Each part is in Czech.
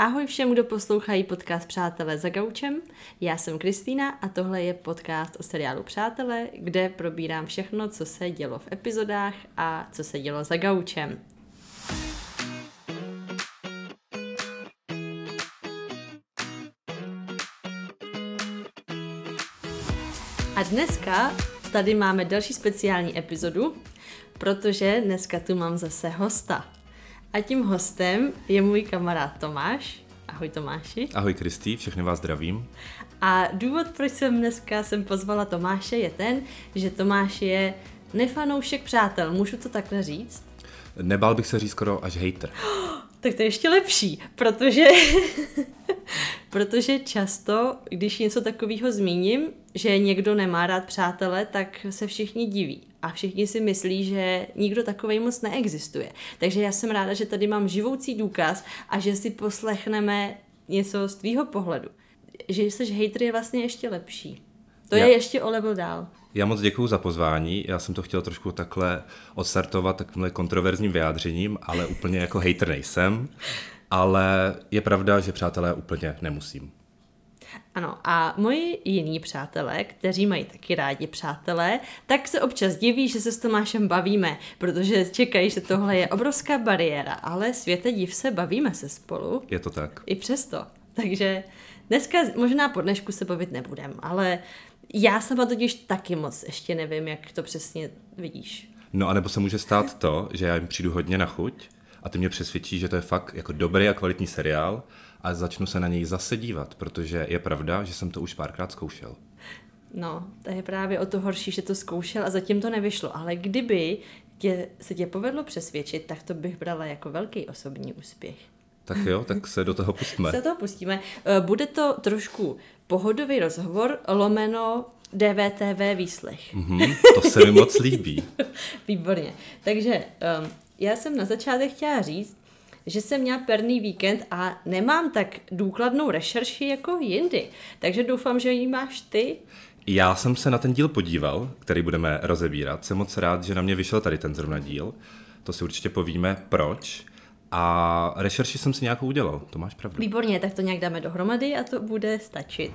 Ahoj všem, kdo poslouchají podcast Přátelé za gaučem. Já jsem Kristýna a tohle je podcast o seriálu Přátelé, kde probírám všechno, co se dělo v epizodách a co se dělo za gaučem. A dneska tady máme další speciální epizodu, protože dneska tu mám zase hosta. A tím hostem je můj kamarád Tomáš. Ahoj Tomáši. Ahoj Kristý, všechny vás zdravím. A důvod, proč jsem dneska jsem pozvala Tomáše, je ten, že Tomáš je nefanoušek přátel. Můžu to takhle říct? Nebál bych se říct skoro až hater. Tak to je ještě lepší, protože, protože často, když něco takového zmíním, že někdo nemá rád přátele, tak se všichni diví. A všichni si myslí, že nikdo takový moc neexistuje. Takže já jsem ráda, že tady mám živoucí důkaz a že si poslechneme něco z tvýho pohledu. Že jsi hater je vlastně ještě lepší. To já, je ještě o level dál. Já moc děkuji za pozvání. Já jsem to chtěl trošku takhle odstartovat takovým kontroverzním vyjádřením, ale úplně jako hater nejsem. Ale je pravda, že přátelé úplně nemusím. Ano, a moji jiní přátelé, kteří mají taky rádi přátelé, tak se občas diví, že se s Tomášem bavíme, protože čekají, že tohle je obrovská bariéra, ale světe div se, bavíme se spolu. Je to tak. I přesto. Takže dneska možná po dnešku se bavit nebudem, ale já sama totiž taky moc ještě nevím, jak to přesně vidíš. No a nebo se může stát to, že já jim přijdu hodně na chuť a ty mě přesvědčí, že to je fakt jako dobrý a kvalitní seriál a začnu se na něj zase dívat, protože je pravda, že jsem to už párkrát zkoušel. No, to je právě o to horší, že to zkoušel a zatím to nevyšlo. Ale kdyby tě, se tě povedlo přesvědčit, tak to bych brala jako velký osobní úspěch. Tak jo, tak se do toho pustíme. se do toho pustíme. Eh, bude to trošku pohodový rozhovor, lomeno DVTV výslech. Mm-hmm, to se mi moc líbí. Výborně. Takže um, já jsem na začátek chtěla říct, že jsem měla perný víkend a nemám tak důkladnou rešerši jako jindy. Takže doufám, že ji máš ty. Já jsem se na ten díl podíval, který budeme rozebírat. Jsem moc rád, že na mě vyšel tady ten zrovna díl. To si určitě povíme, proč. A rešerši jsem si nějakou udělal, to máš pravdu. Výborně, tak to nějak dáme dohromady a to bude stačit.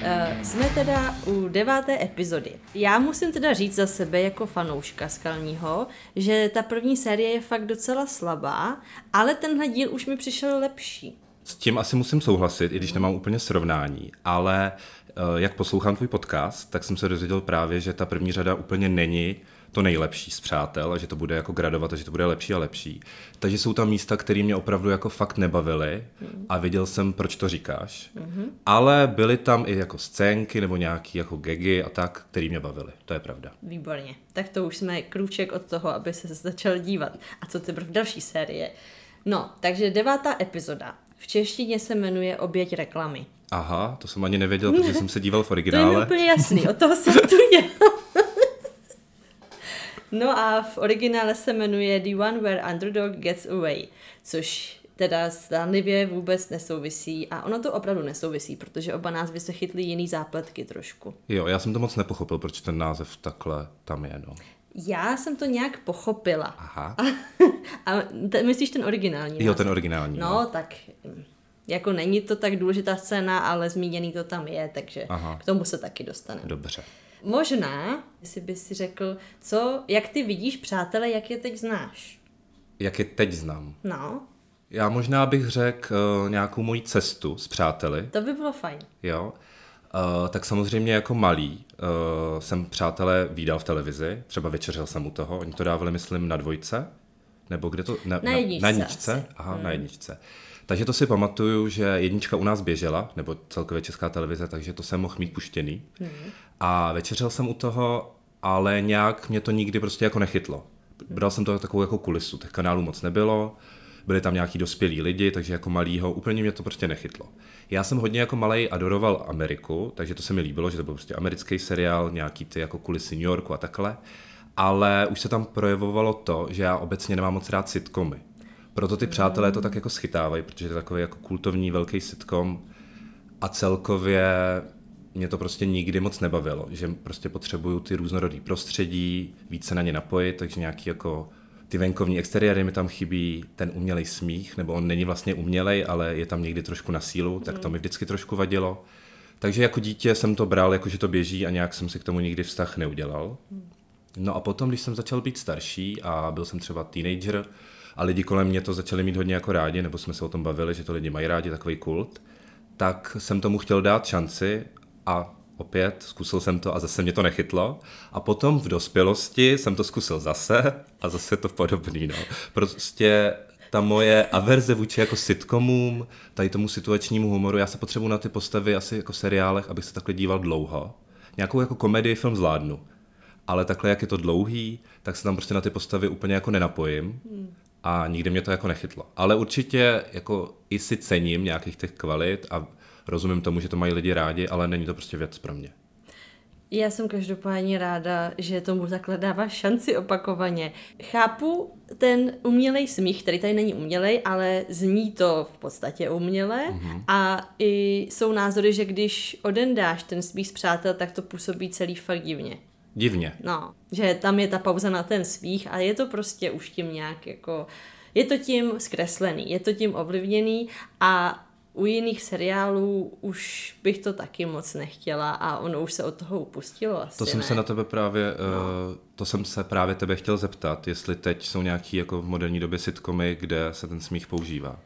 Uh, jsme teda u deváté epizody. Já musím teda říct za sebe jako fanouška Skalního, že ta první série je fakt docela slabá, ale tenhle díl už mi přišel lepší. S tím asi musím souhlasit, i když nemám úplně srovnání, ale uh, jak poslouchám tvůj podcast, tak jsem se dozvěděl právě, že ta první řada úplně není to nejlepší z přátel a že to bude jako gradovat a že to bude lepší a lepší. Takže jsou tam místa, které mě opravdu jako fakt nebavily a viděl jsem, proč to říkáš. Mm-hmm. Ale byly tam i jako scénky nebo nějaký jako gegy a tak, které mě bavily. To je pravda. Výborně. Tak to už jsme krůček od toho, aby se začal dívat. A co teprve další série? No, takže devátá epizoda. V češtině se jmenuje Oběť reklamy. Aha, to jsem ani nevěděl, protože jsem se díval v originále. to je úplně jasný, o toho jsem tu dělal. No a v originále se jmenuje The One Where Underdog Gets Away, což teda zdánlivě vůbec nesouvisí a ono to opravdu nesouvisí, protože oba názvy se chytly jiný zápletky trošku. Jo, já jsem to moc nepochopil, proč ten název takhle tam je, no. Já jsem to nějak pochopila. Aha. A, a t- myslíš ten originální? Jo, název? ten originální. No, no, tak jako není to tak důležitá scéna, ale zmíněný to tam je, takže Aha. k tomu se taky dostane. Dobře. Možná, jestli bys si řekl, co, jak ty vidíš přátele, jak je teď znáš? Jak je teď znám? No. Já možná bych řekl uh, nějakou moji cestu s přáteli. To by bylo fajn. Jo. Uh, tak samozřejmě jako malý uh, jsem přátelé výdal v televizi, třeba večeřel jsem u toho, oni to dávali, myslím, na dvojce, nebo kde to? Na, na jedničce. Na, na jedničce, asi. aha, hmm. na jedničce. Takže to si pamatuju, že jednička u nás běžela, nebo celkově česká televize, takže to jsem mohl mít puštěný. Hmm. A večeřel jsem u toho, ale nějak mě to nikdy prostě jako nechytlo. Bral jsem to takovou jako kulisu, těch kanálů moc nebylo, byli tam nějaký dospělí lidi, takže jako malýho, úplně mě to prostě nechytlo. Já jsem hodně jako malý adoroval Ameriku, takže to se mi líbilo, že to byl prostě americký seriál, nějaký ty jako kulisy New Yorku a takhle. Ale už se tam projevovalo to, že já obecně nemám moc rád sitcomy. Proto ty přátelé to tak jako schytávají, protože to je takový jako kultovní velký sitcom a celkově mě to prostě nikdy moc nebavilo, že prostě potřebuju ty různorodý prostředí, více na ně napojit, takže nějaký jako ty venkovní exteriéry mi tam chybí ten umělej smích, nebo on není vlastně umělej, ale je tam někdy trošku na sílu, tak to mi vždycky trošku vadilo. Takže jako dítě jsem to bral, jako že to běží a nějak jsem si k tomu nikdy vztah neudělal. No a potom, když jsem začal být starší a byl jsem třeba teenager a lidi kolem mě to začali mít hodně jako rádi, nebo jsme se o tom bavili, že to lidi mají rádi, takový kult, tak jsem tomu chtěl dát šanci a opět zkusil jsem to a zase mě to nechytlo. A potom v dospělosti jsem to zkusil zase a zase to podobný. No. Prostě ta moje averze vůči jako sitcomům, tady tomu situačnímu humoru, já se potřebuji na ty postavy asi jako seriálech, abych se takhle díval dlouho. Nějakou jako komedii film zvládnu. Ale takhle, jak je to dlouhý, tak se tam prostě na ty postavy úplně jako nenapojím a nikdy mě to jako nechytlo. Ale určitě jako i si cením nějakých těch kvalit a rozumím tomu, že to mají lidi rádi, ale není to prostě věc pro mě. Já jsem každopádně ráda, že tomu takhle dává šanci opakovaně. Chápu ten umělej smích, který tady není umělej, ale zní to v podstatě uměle mm-hmm. a i jsou názory, že když odendáš ten smích z přátel, tak to působí celý fakt divně. Divně. No, že tam je ta pauza na ten svých a je to prostě už tím nějak jako, je to tím zkreslený, je to tím ovlivněný a u jiných seriálů už bych to taky moc nechtěla a ono už se od toho upustilo asi, To jsem ne? se na tebe právě, no. uh, to jsem se právě tebe chtěl zeptat, jestli teď jsou nějaký jako v moderní době sitcomy, kde se ten smích používá.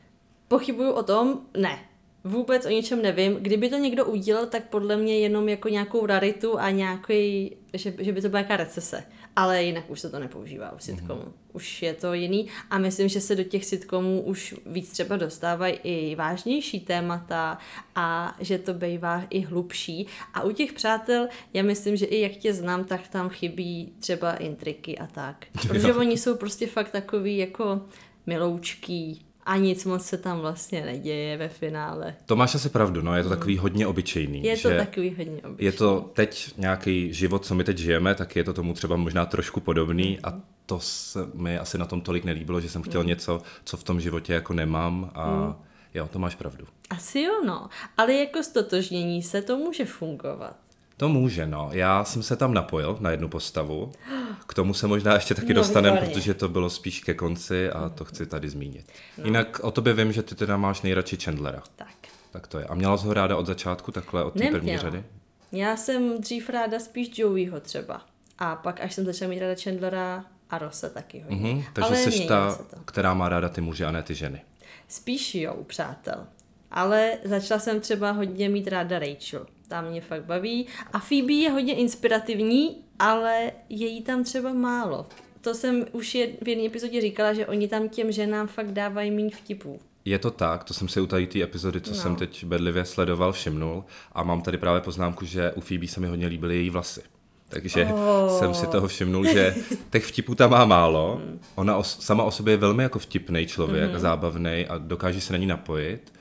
Pochybuju o tom? Ne. Vůbec o ničem nevím. Kdyby to někdo udělal, tak podle mě jenom jako nějakou raritu a nějaký, že, že by to byla nějaká recese. Ale jinak už se to nepoužívá u sitcomu. Mm-hmm. Už je to jiný a myslím, že se do těch sitcomů už víc třeba dostávají i vážnější témata a že to bývá i hlubší. A u těch přátel, já myslím, že i jak tě znám, tak tam chybí třeba intriky a tak. Protože oni jsou prostě fakt takový jako miloučký, a nic moc se tam vlastně neděje ve finále. To máš asi pravdu, no, je to takový hodně obyčejný. Je to takový hodně obyčejný. Je to teď nějaký život, co my teď žijeme, tak je to tomu třeba možná trošku podobný a to se mi asi na tom tolik nelíbilo, že jsem chtěl mm. něco, co v tom životě jako nemám a mm. jo, to máš pravdu. Asi jo, no. Ale jako stotožnění se to může fungovat. To může, no. Já jsem se tam napojil na jednu postavu. K tomu se možná ještě taky no, dostaneme, protože to bylo spíš ke konci a to chci tady zmínit. No. Jinak o tobě vím, že ty teda máš nejradši Chandlera. Tak. Tak to je. A měla jsi ho ráda od začátku, takhle od té první řady? Já jsem dřív ráda spíš Joeyho třeba. A pak, až jsem začala mít ráda Chandlera a Rosa taky hodně. Mm-hmm, takže Ale jsi ta, která má ráda ty muže a ne ty ženy. Spíš jo, přátel. Ale začala jsem třeba hodně mít ráda Rachel ta mě fakt baví. A Phoebe je hodně inspirativní, ale je jí tam třeba málo. To jsem už je v jedné epizodě říkala, že oni tam těm ženám fakt dávají méně vtipů. Je to tak, to jsem si u tady té epizody, co no. jsem teď bedlivě sledoval, všimnul. A mám tady právě poznámku, že u Phoebe se mi hodně líbily její vlasy. Takže oh. jsem si toho všimnul, že těch vtipů tam má málo. Ona os- sama o sobě je velmi jako vtipný člověk, mm-hmm. zábavný a dokáže se na ní napojit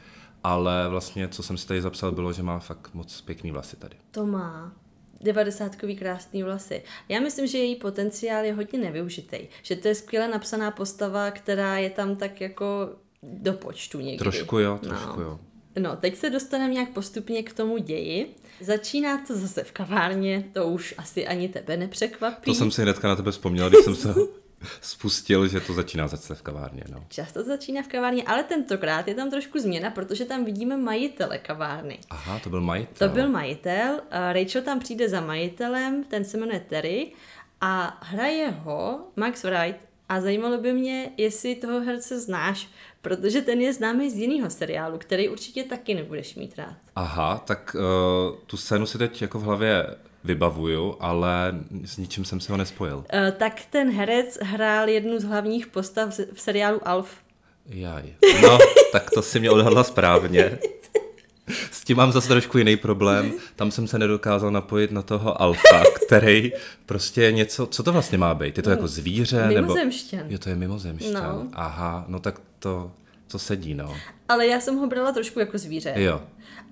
ale vlastně, co jsem si tady zapsal, bylo, že má fakt moc pěkný vlasy tady. To má. 90 krásný vlasy. Já myslím, že její potenciál je hodně nevyužitý. Že to je skvěle napsaná postava, která je tam tak jako do počtu někdy. Trošku jo, trošku no. jo. No, teď se dostaneme nějak postupně k tomu ději. Začíná to zase v kavárně, to už asi ani tebe nepřekvapí. To jsem si hnedka na tebe vzpomněla, když jsem se spustil, že to začíná zase v kavárně. No. Často začíná v kavárně, ale tentokrát je tam trošku změna, protože tam vidíme majitele kavárny. Aha, to byl majitel. To byl majitel. Rachel tam přijde za majitelem, ten se jmenuje Terry a hraje ho Max Wright. A zajímalo by mě, jestli toho herce znáš, protože ten je známý z jiného seriálu, který určitě taky nebudeš mít rád. Aha, tak uh, tu scénu si teď jako v hlavě vybavuju, ale s ničím jsem se ho nespojil. Uh, tak ten herec hrál jednu z hlavních postav v seriálu Alf. Jaj. No, tak to si mě odhadla správně. S tím mám zase trošku jiný problém. Tam jsem se nedokázal napojit na toho alfa, který prostě je něco, co to vlastně má být? Je to jako zvíře? Mimozemšťan. Nebo... Jo, to je mimozemšťan. No. Aha, no tak to, to sedí, no. Ale já jsem ho brala trošku jako zvíře. Jo.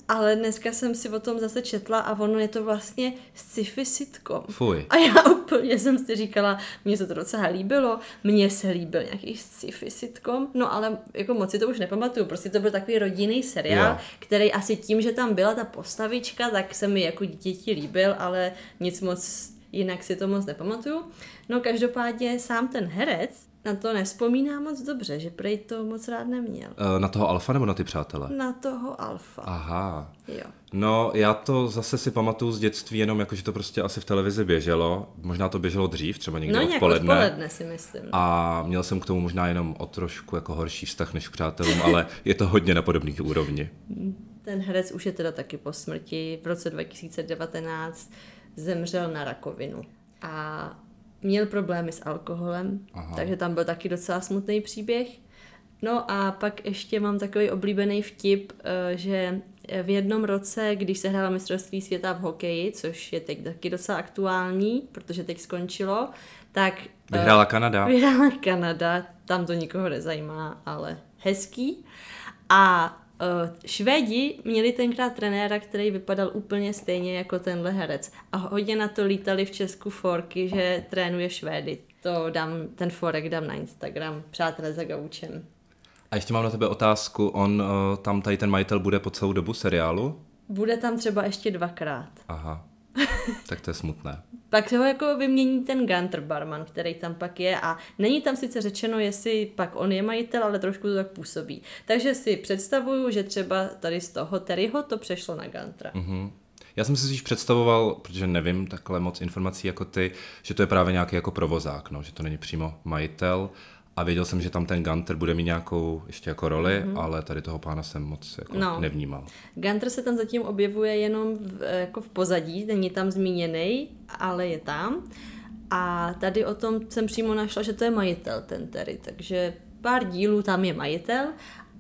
Ale dneska jsem si o tom zase četla a ono je to vlastně sci-fi sitcom. Fuj. A já úplně jsem si říkala, mně se to docela líbilo, mně se líbil nějaký sci-fi sitcom, no ale jako moc si to už nepamatuju, prostě to byl takový rodinný seriál, jo. který asi tím, že tam byla ta postavička, tak se mi jako děti líbil, ale nic moc jinak si to moc nepamatuju. No každopádně sám ten herec Na to nespomínám moc dobře, že prej to moc rád neměl. Eh, Na toho Alfa nebo na ty přátele? Na toho Alfa. Aha. Jo. No, já to zase si pamatuju z dětství jenom jako, že to prostě asi v televizi běželo. Možná to běželo dřív, třeba někdy No odpoledne. odpoledne si myslím. A měl jsem k tomu možná jenom o trošku jako horší vztah než k přátelům, ale je to hodně na podobných úrovni. Ten herec už je teda taky po smrti. V roce 2019 zemřel na rakovinu. A měl problémy s alkoholem, Aha. takže tam byl taky docela smutný příběh. No a pak ještě mám takový oblíbený vtip, eh, že v jednom roce, když se hrála mistrovství světa v hokeji, což je teď taky docela aktuální, protože teď skončilo, tak... eh, Vyhrála Kanada. Vyhrála Kanada, tam to nikoho nezajímá, ale hezký. A Švédi měli tenkrát trenéra, který vypadal úplně stejně jako tenhle herec. A hodně na to lítali v Česku forky, že trénuje Švédy. To dám, ten forek dám na Instagram, přátelé za gaučem. A ještě mám na tebe otázku, on eh, tam tady ten majitel bude po celou dobu seriálu? Bude tam třeba ještě dvakrát. Aha, tak to je smutné. Pak se ho jako vymění ten Gunter barman, který tam pak je a není tam sice řečeno, jestli pak on je majitel, ale trošku to tak působí. Takže si představuju, že třeba tady z toho Terryho to přešlo na Guntera. Mhm. Já jsem si spíš představoval, protože nevím takhle moc informací jako ty, že to je právě nějaký jako provozák, no, že to není přímo majitel. A věděl jsem, že tam ten Gunter bude mít nějakou ještě jako roli, mm-hmm. ale tady toho pána jsem moc jako No. nevnímal. Gunter se tam zatím objevuje jenom v, jako v pozadí, není tam zmíněný, ale je tam. A tady o tom jsem přímo našla, že to je majitel ten Terry, takže pár dílů tam je majitel.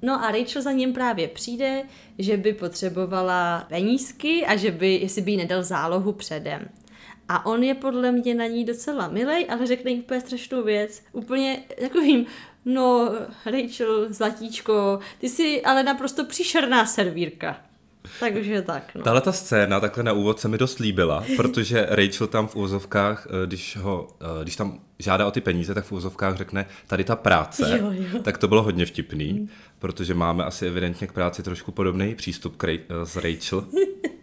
No a Rachel za ním právě přijde, že by potřebovala penízky a že by, jestli by jí nedal zálohu předem. A on je podle mě na ní docela milej, ale řekne jí úplně strašnou věc. Úplně takovým, no Rachel, zlatíčko, ty jsi ale naprosto příšerná servírka. Takže tak, no. Tahle ta scéna takhle na úvod se mi dost líbila, protože Rachel tam v úvozovkách, eh, když, ho, eh, když tam žádá o ty peníze, tak v úvozovkách řekne tady ta práce. Jo, jo. Tak to bylo hodně vtipný, protože máme asi evidentně k práci trošku podobný přístup k eh, s Rachel.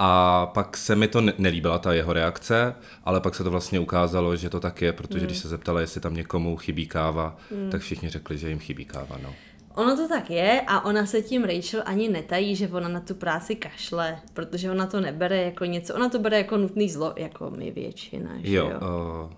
A pak se mi to ne- nelíbila, ta jeho reakce, ale pak se to vlastně ukázalo, že to tak je, protože když se zeptala, jestli tam někomu chybí káva, tak všichni řekli, že jim chybí káva. No. Ono to tak je a ona se tím Rachel ani netají, že ona na tu práci kašle, protože ona to nebere jako něco, ona to bere jako nutný zlo, jako my většina, že Jo, jo. uh,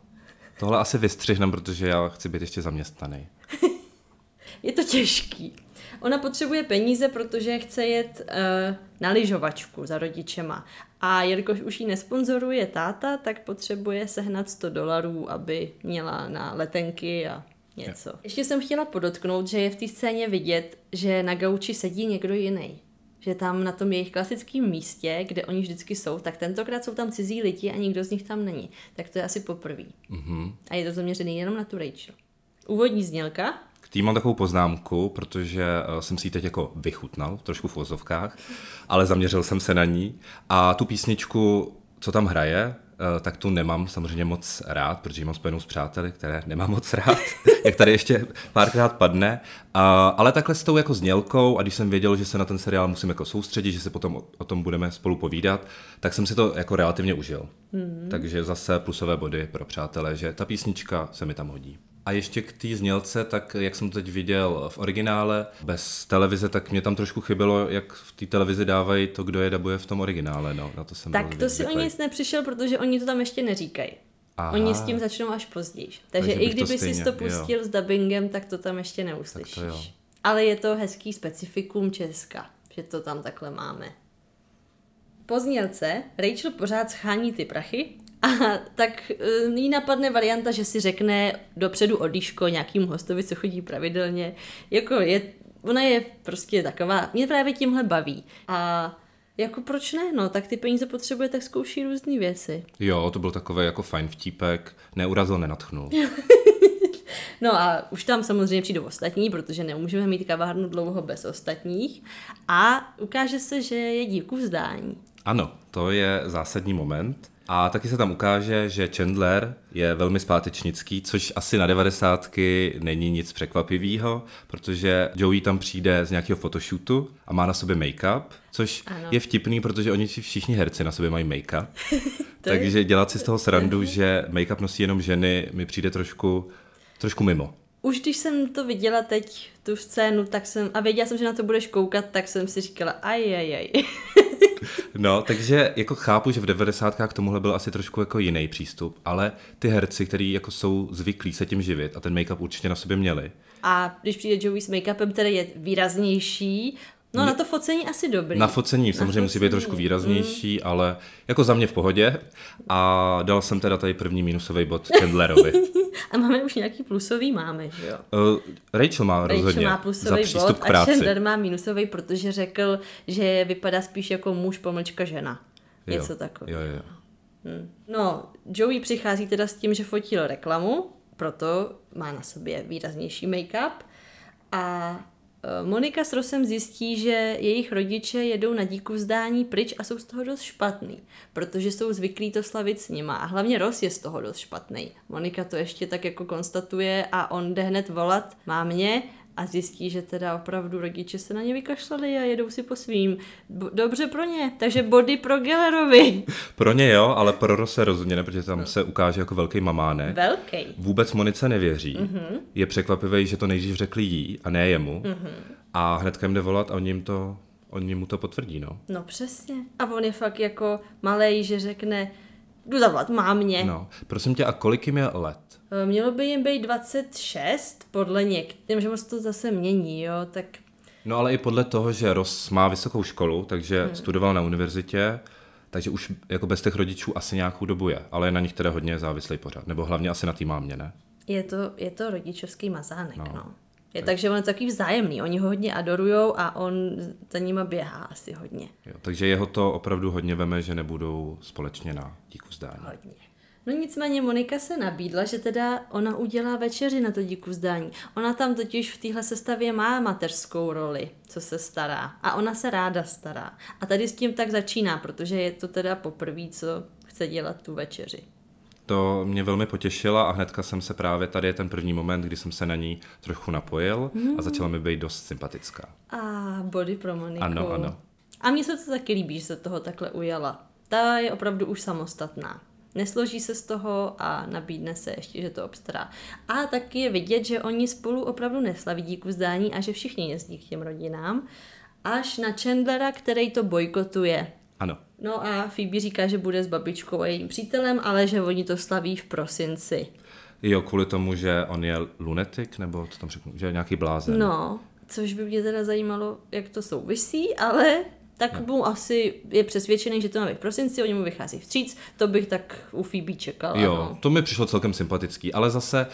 tohle asi vystřihnem, protože já chci být ještě zaměstnaný. Je to těžký. Ona potřebuje peníze, protože chce jet uh, na lyžovačku za rodičema. A jelikož už ji nesponzoruje táta, tak potřebuje sehnat 100 dolarů, aby měla na letenky a něco. Ještě jsem chtěla podotknout, že je v té scéně vidět, že na gauči sedí někdo jiný. Že tam na tom jejich klasickém místě, kde oni vždycky jsou, tak tentokrát jsou tam cizí lidi a nikdo z nich tam není. Tak to je asi poprvé. Mhm. A je to zaměřený jenom na tu Rachel. Úvodní znělka. Tým mám takovou poznámku, protože eh, jsem si ji teď jako vychutnal, trošku v vozovkách, ale zaměřil jsem se na ní. A tu písničku, co tam hraje, eh, tak tu nemám samozřejmě moc rád, protože ji mám spojenou s přáteli, které nemám moc rád, jak tady ještě párkrát padne. A, ale takhle s tou jako znělkou a když jsem věděl, že se na ten seriál musím jako soustředit, že se potom o, o tom budeme spolu povídat, tak jsem si to jako relativně užil. Mm. Takže zase plusové body pro přátele, že ta písnička se mi tam hodí. A ještě k té znělce, tak jak jsem to teď viděl v originále, bez televize, tak mě tam trošku chybělo, jak v té televizi dávají to, kdo je dabuje v tom originále. No, na to jsem Tak to si o nic nepřišel, protože oni to tam ještě neříkají. Aha. Oni s tím začnou až později. Takže, Takže i kdyby stejně- to pustil s dubbingem, tak to tam ještě neuslyšíš. Jo. Ale je to hezký specifikum Česka, že to tam takhle máme. Po znělce Rachel pořád schání ty prachy a tak eh, jí napadne varianta, že si řekne dopředu odíško nějakým hostovi, co chodí pravidelně. Jako je, ona je prostě taková, mě právě tímhle baví. A jako proč ne, no, tak ty peníze potřebuje, tak zkouší různé věci. Jo, to byl takový jako fajn vtípek, neurazil, nenatchnul. No a už tam samozřejmě přijdou ostatní, protože nemůžeme mít kavárnu dlouho bez ostatních. A ukáže se, že je dívku vzdání. Ano, to je zásadní moment. A taky se tam ukáže, že Chandler je velmi zpátečnický, což asi na devadesátky není nic překvapivého, protože Joey tam přijde z nějakého fotoshootu a má na sobě make-up, což Ano. je vtipný, protože oni si všichni herci na sobě mají make-up. Takže dělat si z toho srandu, že make-up nosí jenom ženy, mi přijde trošku trošku mimo. Už když jsem to viděla teď, tu scénu, tak jsem, a věděla jsem, že na to budeš koukat, tak jsem si říkala, aj, aj, aj. No, takže jako chápu, že v 90. k tomuhle byl asi trošku jako jiný přístup, ale ty herci, kteří jako jsou zvyklí se tím živit a ten make-up určitě na sobě měli. A když přijde Joey s make-upem, který je výraznější, No na to focení asi dobrý. Na focení samozřejmě na musí být trošku výraznější, mm. ale jako za mě v pohodě. A dal jsem teda tady první minusový bod Chandlerovi. a máme už nějaký plusový, máme, že jo? Uh, Rachel má Rachel rozhodně má plusový za bod k práci. a Chandler má minusový, protože řekl, že vypadá spíš jako muž pomlčka žena. Něco takového. Jo, jo. Hm. No, Joey přichází teda s tím, že fotil reklamu, proto má na sobě výraznější make-up a Monika s Rosem zjistí, že jejich rodiče jedou na díku vzdání pryč a jsou z toho dost špatný, protože jsou zvyklí to slavit s nima a hlavně Ros je z toho dost špatný. Monika to ještě tak jako konstatuje a on jde hned volat mámě a zjistí, že teda opravdu rodiče se na ně vykašlali a jedou si po svým. Dobře pro ně, takže body pro Gellerovi. Pro ně jo, ale pro Rose rozhodně ne, protože tam no. se ukáže jako velký mamánek. Velký. Vůbec Monice nevěří. Mm-hmm. Je překvapivé, že to nejdřív řekli jí a ne jemu. Mm-hmm. A hnedka jim jde volat a oni jim to Oni mu to potvrdí, no. No přesně. A on je fakt jako malej, že řekne, jdu zavolat mámě. No, prosím tě, a kolik jim je let? Eh, mělo by jim být 26, podle některých, že moc to zase mění, jo, tak... No ale i podle toho, že Ross má vysokou školu, takže hmm. studoval na univerzitě, takže už jako bez těch rodičů asi nějakou dobu je, ale je na nich teda hodně závislý pořád, nebo hlavně asi na té mámě, ne? Je to, je to rodičovský mazánek, no. no. Je, tak. takže on je takový vzájemný, oni ho hodně adorujou a on za nima běhá asi hodně. Jo, takže jeho to opravdu hodně veme, že nebudou společně na díku zdání. Hodně. No nicméně Monika se nabídla, že teda ona udělá večeři na to díku vzdání. Ona tam totiž v téhle sestavě má mateřskou roli, co se stará. A ona se ráda stará. A tady s tím tak začíná, protože je to teda poprvé, co chce dělat tu večeři. To mě velmi potěšila a hnedka jsem se právě, tady je ten první moment, kdy jsem se na ní trochu napojil mm. a začala mi být dost sympatická. A body pro Moniku. Ano, ano. A mně se to taky líbí, že se toho takhle ujala. Ta je opravdu už samostatná nesloží se z toho a nabídne se ještě, že to obstará. A taky je vidět, že oni spolu opravdu neslaví díku vzdání a že všichni jezdí k těm rodinám, až na Chandlera, který to bojkotuje. Ano. No a Phoebe říká, že bude s babičkou a jejím přítelem, ale že oni to slaví v prosinci. Jo, kvůli tomu, že on je lunetik, nebo co tam řeknu, že je nějaký blázen. No, což by mě teda zajímalo, jak to souvisí, ale tak no. mu asi je přesvědčený, že to má být v prosinci, oni mu vychází vstříc, to bych tak u Phoebe čekal. Jo, no. to mi přišlo celkem sympatický, ale zase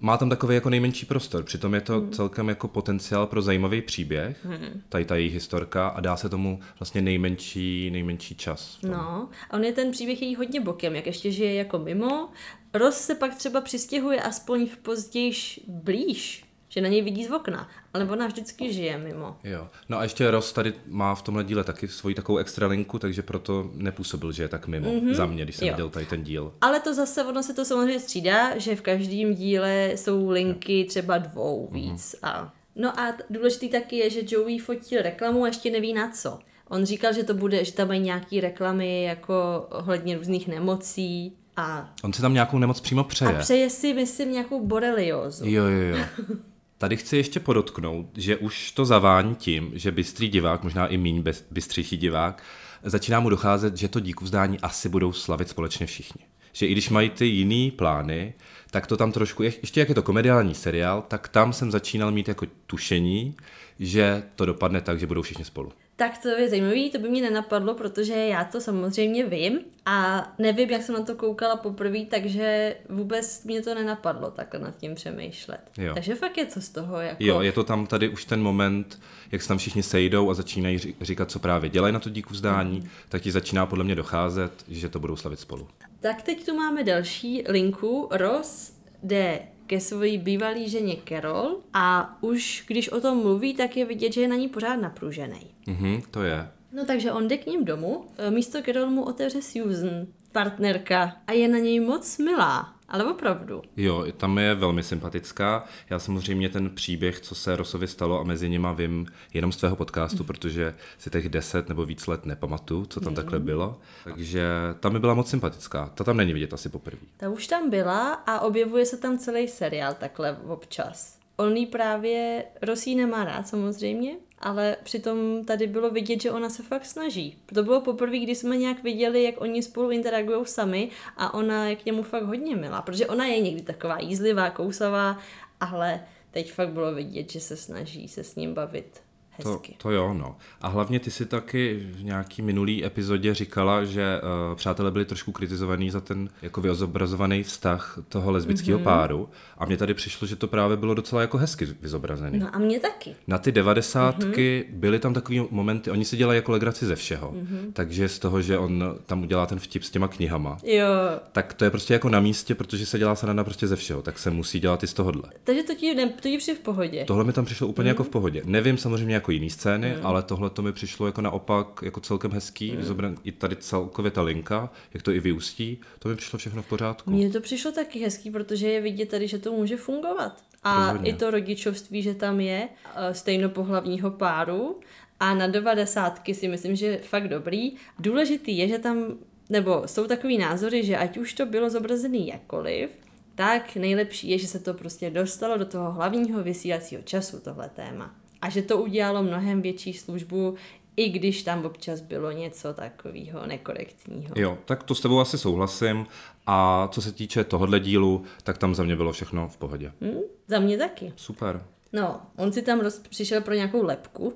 má tam takový jako nejmenší prostor, přitom je to hmm. celkem jako potenciál pro zajímavý příběh, hmm. tady ta její historka a dá se tomu vlastně nejmenší, nejmenší čas. No, a on je ten příběh její hodně bokem, jak ještě žije jako mimo. Ross se pak třeba přistěhuje aspoň v pozdějiš blíž že na něj vidí z okna, ale ona vždycky žije mimo. Jo. No a ještě Ross tady má v tomhle díle taky svoji takovou extra linku, takže proto nepůsobil, že je tak mimo mm-hmm. za mě, když jsem jo. viděl tady ten díl. Ale to zase, ono se to samozřejmě střídá, že v každém díle jsou linky jo. třeba dvou mhm. víc. Mm-hmm. A... No a důležitý taky je, že Joey fotil reklamu a ještě neví na co. On říkal, že to bude, že tam mají nějaký reklamy jako ohledně různých nemocí, a... On si tam nějakou nemoc přímo přeje. A přeje si, myslím, nějakou boreliozu. Jo, jo, jo. Tady chci ještě podotknout, že už to zavání tím, že bystrý divák, možná i míň bystřejší divák, začíná mu docházet, že to díku vzdání asi budou slavit společně všichni. Že i když mají ty jiný plány, tak to tam trošku, ještě jak je to komediální seriál, tak tam jsem začínal mít jako tušení, že to dopadne tak, že budou všichni spolu. Tak to je zajímavé, to by mě nenapadlo, protože já to samozřejmě vím a nevím, jak jsem na to koukala poprvé, takže vůbec mě to nenapadlo takhle nad tím přemýšlet. Jo. Takže fakt je to z toho jako... Jo, je to tam tady už ten moment, jak se tam všichni sejdou a začínají říkat, co právě dělají na to díku vzdání, mm. tak ti začíná podle mě docházet, že to budou slavit spolu. Tak teď tu máme další linku. Ross jde ke své bývalé ženě Carol a už když o tom mluví, tak je vidět, že je na ní pořád napružený. Mhm, to je. No takže on jde k ním domů, e, místo Carol mu otevře Susan, partnerka, a je na něj moc milá. Ale opravdu. Jo, tam je velmi sympatická. Já samozřejmě ten příběh, co se Rosovi stalo a mezi nima vím jenom z tvého podcastu, mm. protože si těch deset nebo víc let nepamatuju, co tam mm. takhle bylo. Takže tam mi byla moc sympatická. Ta tam není vidět asi poprvé. Ta už tam byla a objevuje se tam celý seriál takhle občas. On jí právě Rosí nemá rád samozřejmě, ale přitom tady bylo vidět, že ona se fakt snaží. To bylo poprvé, kdy jsme nějak viděli, jak oni spolu interagují sami a ona je k němu fakt hodně milá, protože ona je někdy taková jízlivá, kousavá, ale teď fakt bylo vidět, že se snaží se s ním bavit hezky. To, to jo, no. A hlavně ty si taky v nějaký minulý epizodě říkala, že uh, přátelé byli trošku kritizovaní za ten jako vyzobrazovaný vztah toho lesbického mm-hmm. páru. A mně tady přišlo, že to právě bylo docela jako hezky vyzobrazený. No a mě taky. Na ty devadesátky mm-hmm. byly tam takový momenty, oni si dělají jako legraci ze všeho. Mm-hmm. Takže z toho, že on tam udělá ten vtip s těma knihama. Jo. Tak to je prostě jako na místě, protože se dělá sranda prostě ze všeho, tak se musí dělat i z tohohle. Takže to ti, ne, to ti v pohodě. Tohle mi tam přišlo úplně mm-hmm. jako v pohodě. Nevím samozřejmě, jak jako jiný scény, mm. ale tohle to mi přišlo jako naopak jako celkem hezký, mm. I tady celkově ta linka, jak to i vyústí, to mi přišlo všechno v pořádku. Mně to přišlo taky hezký, protože je vidět tady, že to může fungovat. A Rozhodně. i to rodičovství, že tam je eh, stejnopohlavního páru a na devadesátky si myslím, že je fakt dobrý. Důležitý je, že tam, nebo jsou takový názory, že ať už to bylo zobrazený jakkoliv, tak nejlepší je, že se to prostě dostalo do toho hlavního vysílacího času, tohle téma a že to udělalo mnohem větší službu, i když tam občas bylo něco takového nekorektního. Jo, tak to s tebou asi souhlasím. A co se týče tohohle dílu, tak tam za mě bylo všechno v pohodě. Hmm, za mě taky. Super. No, on si tam roz... přišel pro nějakou lepku.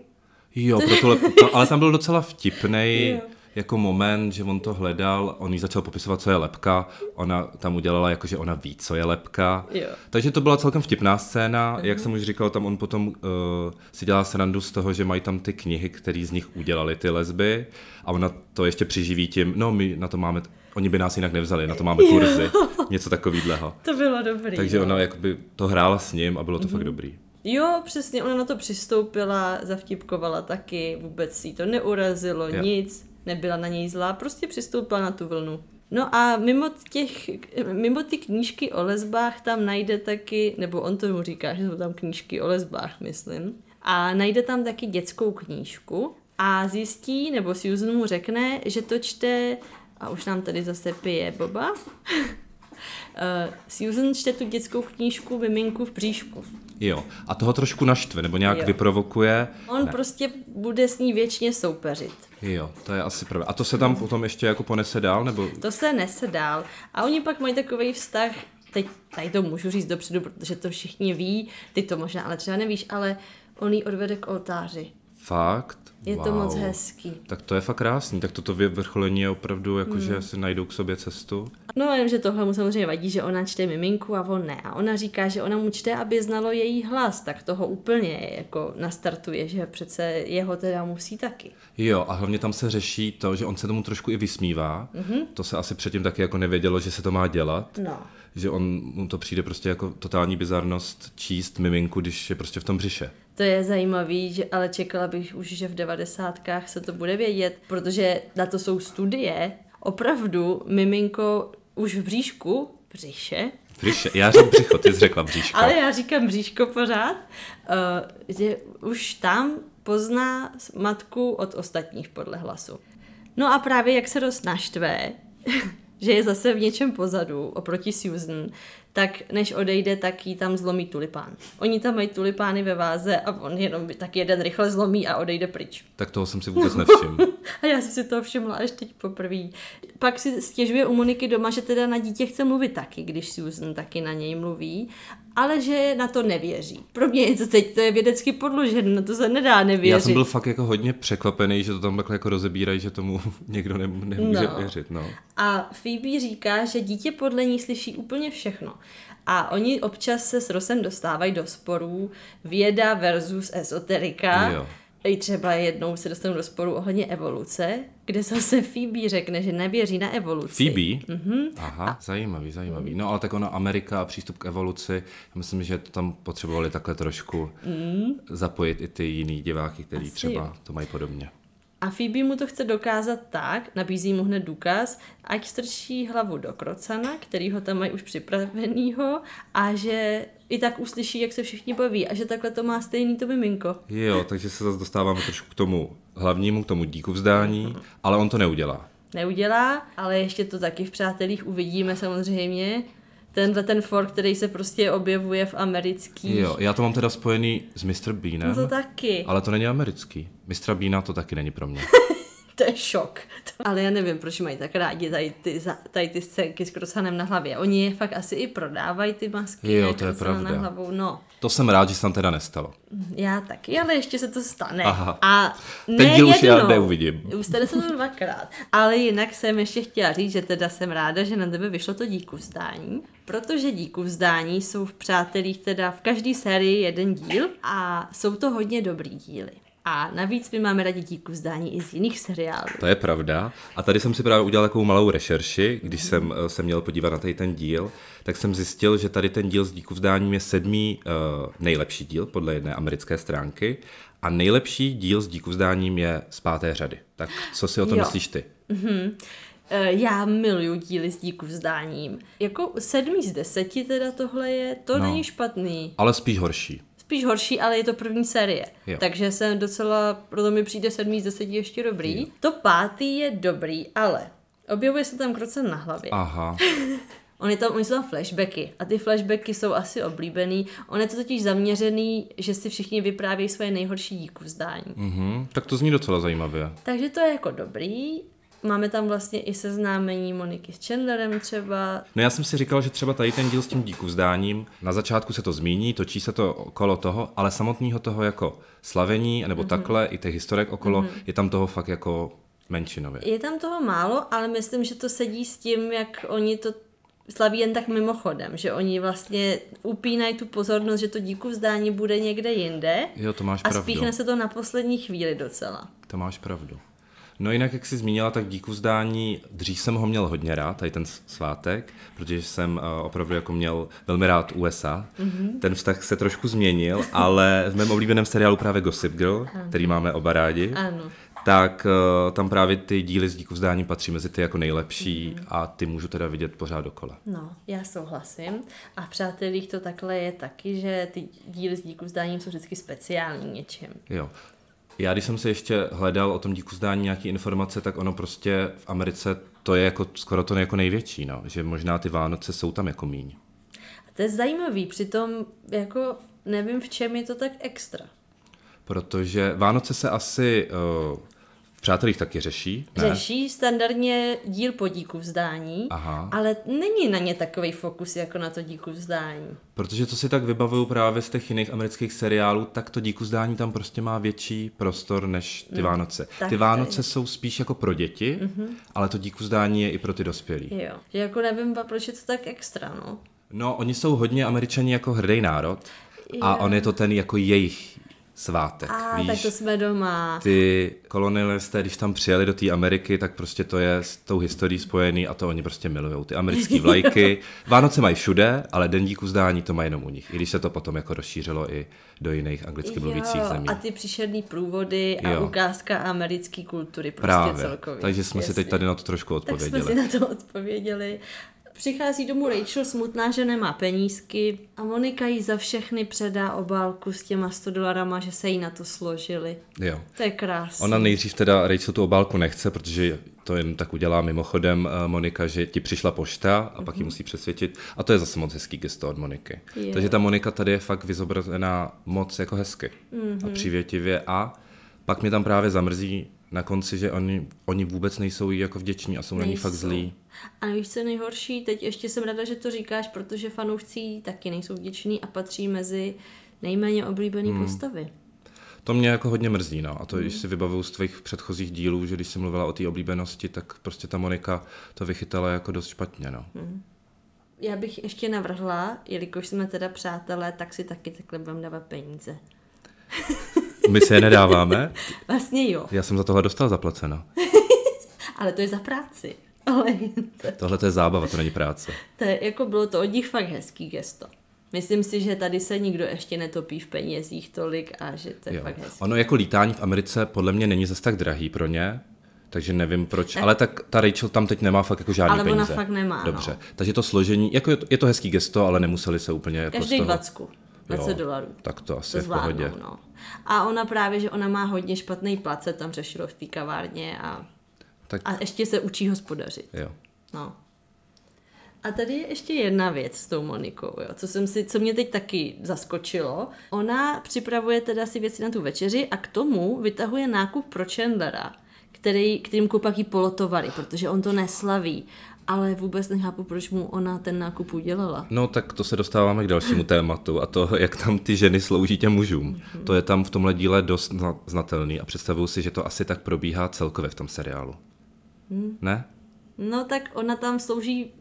Jo, pro tu lepku, to, ale tam byl docela vtipnej. jako moment, že on to hledal, on jí začal popisovat, co je lepka, ona tam udělala jako, že ona ví, co je lepka. Jo. Takže to byla celkem vtipná scéna, uh-huh. jak jsem už říkal, tam on potom uh, si dělá srandu z toho, že mají tam ty knihy, které z nich udělali ty lesby a ona to ještě přiživí tím, no my na to máme Oni by nás jinak nevzali, na to máme kurzy, jo. něco takového. To bylo dobrý. Takže jo. ona jakoby to hrála s ním a bylo to mm-hmm. fakt dobrý. Jo, přesně, ona na to přistoupila, zavtipkovala taky, vůbec jí to neurazilo, jo. nic nebyla na něj zlá, prostě přistoupila na tu vlnu. No a mimo, těch, mimo ty knížky o lesbách tam najde taky, nebo on tomu říká, že jsou tam knížky o lesbách, myslím, a najde tam taky dětskou knížku a zjistí, nebo Susan mu řekne, že to čte, a už nám tady zase pije Boba, Uh, Susan čte tu dětskou knížku Miminku v bříšku. Jo, a toho trošku naštve, nebo nějak jo. vyprovokuje. On ne. prostě bude s ní věčně soupeřit. Jo, to je asi pravda. A to se tam potom ještě jako ponese dál, nebo? To se nese dál. A oni pak mají takový vztah, teď tady to můžu říct dopředu, protože to všichni ví, ty to možná ale třeba nevíš, ale on ji odvede k oltáři. Fakt? Je wow. to moc hezký. Tak to je fakt krásný. Tak toto vyvrcholení je opravdu jako, hmm. že si najdou k sobě cestu. No jen, že tohle mu samozřejmě vadí, že ona čte miminku a on ne. A ona říká, že ona mu čte, aby znalo její hlas, tak toho úplně jako nastartuje, že přece jeho teda musí taky. Jo, a hlavně tam se řeší to, že on se tomu trošku i vysmívá. Mm-hmm. To se asi předtím taky jako nevědělo, že se to má dělat. No. Že on, mu to přijde prostě jako totální bizarnost číst miminku, když je prostě v tom břiše. To je zajímavý, že, ale čekala bych už, že v devadesátkách se to bude vědět, protože na to jsou studie. Opravdu miminko už v bříšku, břiše, Břiše. Já řekl břicho, ty jsi řekla bříško. Ale já říkám bříško pořád, uh, že už tam pozná matku od ostatních podle hlasu. No a právě jak se dost naštve, že je zase v něčem pozadu oproti Susan, tak než odejde, tak jí tam zlomí tulipán. Oni tam mají tulipány ve váze a on jenom tak jeden rychle zlomí a odejde pryč. Tak toho jsem si vůbec nevšiml. a já jsem si to všimla až teď poprvé. Pak si stěžuje u Moniky doma, že teda na dítě chce mluvit taky, když Susan taky na něj mluví ale že na to nevěří. Pro mě je to teď, to je vědecky podložené, na to se nedá nevěřit. Já jsem byl fakt jako hodně překvapený, že to tam takhle jako rozebírají, že tomu někdo ne, nemůže no. věřit. No. A Phoebe říká, že dítě podle ní slyší úplně všechno. A oni občas se s Rosem dostávají do sporů věda versus esoterika. Jo. I třeba jednou se dostanu do sporu ohledně evoluce, kde zase Phoebe řekne, že nevěří na evoluci. Phoebe? Mm-hmm. Aha, a... zajímavý, zajímavý. No ale tak ono Amerika a přístup k evoluci, myslím, že to tam potřebovali takhle trošku mm. zapojit i ty jiný diváky, kteří třeba to mají podobně. A Phoebe mu to chce dokázat tak, nabízí mu hned důkaz, ať strčí hlavu do krocana, který ho tam mají už připravenýho a že i tak uslyší, jak se všichni baví a že takhle to má stejný to miminko. Jo, takže se zase dostáváme trošku k tomu hlavnímu, k tomu díku vzdání, ale on to neudělá. Neudělá, ale ještě to taky v Přátelích uvidíme samozřejmě. Tenhle ten fork, který se prostě objevuje v amerických. Jo, já to mám teda spojený s Mr. Beanem. No to taky. Ale to není americký. Mr. Beana to taky není pro mě. to je šok. Ale já nevím, proč mají tak rádi tady ty, tady ty scénky s krosanem na hlavě. Oni je fakt asi i prodávají ty masky. Jo, to je pravda. Na hlavou. No. To jsem rád, že se tam teda nestalo. Já taky, ale ještě se to stane. Aha. A ne Ten díl už já neuvidím. Už stane se to dvakrát. Ale jinak jsem ještě chtěla říct, že teda jsem ráda, že na tebe vyšlo to díku vzdání, protože díku vzdání jsou v Přátelích teda v každé sérii jeden díl a jsou to hodně dobrý díly. A navíc my máme rádi díku vzdání i z jiných seriálů. To je pravda. A tady jsem si právě udělal takovou malou rešerši, když jsem eh, se měl podívat na tady ten díl, tak jsem zjistil, že tady ten díl s díku vzdáním je sedmý uh, nejlepší díl podle jedné americké stránky a nejlepší díl s díku vzdáním je z páté řady. Tak co si o tom jo. myslíš ty? Mm-hmm. Já miluju díly s díku vzdáním. Jako sedmý z deseti teda tohle je, to no, není špatný. Ale spíš horší spíš horší, ale je to první série. Jo. Takže jsem docela, proto mi přijde sedmý z deseti ještě dobrý. Jo. To pátý je dobrý, ale objevuje se tam krocen na hlavě. Aha. On je tam, oni jsou tam flashbacky a ty flashbacky jsou asi oblíbený. On je to totiž zaměřený, že si všichni vyprávějí svoje nejhorší díku vzdání. Mm-hmm, tak to zní docela zajímavě. Takže to je jako dobrý. Máme tam vlastně i seznámení Moniky s Chandlerem třeba. No já jsem si říkal, že třeba tady ten díl s tím díku vzdáním, na začátku se to zmíní, točí se to okolo toho, ale samotného toho jako slavení, nebo mm-hmm. takhle, i těch historek okolo, mm-hmm. je tam toho fakt jako menšinově. Je tam toho málo, ale myslím, že to sedí s tím, jak oni to slaví jen tak mimochodem, že oni vlastně upínají tu pozornost, že to díku vzdání bude někde jinde. Jo, to máš a pravdu. spíchne se to na poslední chvíli docela. To máš pravdu. No jinak, jak jsi zmínila, tak díku zdání, dřív jsem ho měl hodně rád, tady ten svátek, protože jsem uh, opravdu jako měl velmi rád USA. Mm-hmm. Ten vztah se trošku změnil, ale v mém oblíbeném seriálu právě Gossip Girl, ano. který máme oba rádi, ano. tak uh, tam právě ty díly z díku vzdání patří mezi ty jako nejlepší mm-hmm. a ty můžu teda vidět pořád dokola. No, já souhlasím. A v Přátelích to takhle je taky, že ty díly z díku vzdání jsou vždycky speciální něčím. Jo. Já když jsem se ještě hledal o tom díku zdání nějaké informace, tak ono prostě v Americe to je jako skoro to jako největší, no. že možná ty Vánoce jsou tam jako míň. A to je zajímavý, přitom jako nevím, v čem je to tak extra. Protože Vánoce se asi uh, Přátelích taky řeší? Ne? Řeší standardně díl po díku vzdání, Aha. ale není na ně takový fokus jako na to díku vzdání. Protože to si tak vybavuju právě z těch jiných amerických seriálů, tak to díku vzdání tam prostě má větší prostor než ty no, Vánoce. Ty Vánoce tady. jsou spíš jako pro děti, mm-hmm. ale to díku vzdání je i pro ty dospělí. Jo, že jako nevím, proč je to tak extra, no. No, oni jsou hodně američani jako hrdý národ. A on je to ten jako jejich svátek. A, víš? tak to jsme doma. Ty kolonialisté, když tam přijeli do té Ameriky, tak prostě to je s tou historií spojený a to oni prostě milují. Ty americké vlajky. Vánoce mají všude, ale Den díku zdání to mají jenom u nich. I když se to potom jako rozšířilo i do jiných anglicky mluvících zemí. A ty příšerný průvody a jo. ukázka americké kultury prostě Právě. celkově. Takže jsme Jasně. si teď tady na to trošku odpověděli. Tak jsme si na to odpověděli. Přichází domů Rachel smutná, že nemá penízky a Monika jí za všechny předá obálku s těma 100 dolarama, že se jí na to složili. Jo. To je krásné. Ona nejdřív teda Rachel tu obálku nechce, protože to jen tak udělá mimochodem eh, Monika, že ti přišla pošta a mm-hmm. pak ji mhm. musí přesvědčit. A to je zase moc hezký gesto od Moniky. Je. Takže ta Monika tady je fakt vyzobrazená moc jako hezky mm-hmm. a mhm. přívětivě a pak mě tam právě zamrzí na konci, že oni, oni vůbec nejsou jí jako vděční a jsou nejsou. na ní fakt zlí. A víš, co nejhorší? Teď ještě jsem ráda, že to říkáš, protože fanoušci taky nejsou vděční a patří mezi nejméně oblíbené hmm. postavy. To mě jako hodně mrzí, no. A to, hmm. když si vybavuju z tvých předchozích dílů, že když jsi mluvila o té oblíbenosti, tak prostě ta Monika to vychytala jako dost špatně, no. Hmm. Já bych ještě navrhla, jelikož jsme teda přátelé, tak si taky takhle budeme dávat peníze. My se je nedáváme? Vlastně jo. Já jsem za tohle dostal zaplaceno. Ale to je za práci. Ale to... Tohle to je zábava, to není práce. To je, jako bylo to od nich fakt hezký gesto. Myslím si, že tady se nikdo ještě netopí v penězích tolik a že to je Jo. fakt hezké. Ono jako lítání v Americe podle mě není zase tak drahý pro ně, takže nevím proč, ale tak ta Rachel tam teď nemá fakt jako žádný Ale ona peníze. fakt nemá, Dobře, no. takže to složení, jako je to, je to hezký gesto, ale nemuseli se úplně jako z Každý toho... 20, 20 Jo, dolarů. Tak to asi To je v pohodě. zvládnou, no. A ona právě, že ona má hodně špatný plat, se tam řešilo v té kavárně a, Tak a ještě se učí hospodařit. jo. No. A tady je ještě jedna věc s tou Monikou, jo, co, jsem si, co mě teď taky zaskočilo. Ona připravuje teda si věci na tu večeři a k tomu vytahuje nákup pro Chandlera, který, kterým kupají polotovary, protože on to neslaví. Ale vůbec nechápu, proč mu ona ten nákup udělala. No tak to se dostáváme k dalšímu tématu a to, jak tam ty ženy slouží těm mužům. To je tam v tomhle díle dost zna- znatelný a představuju si, že to asi tak probíhá celkově v tom seriálu. Ne? No tak ona tam slouží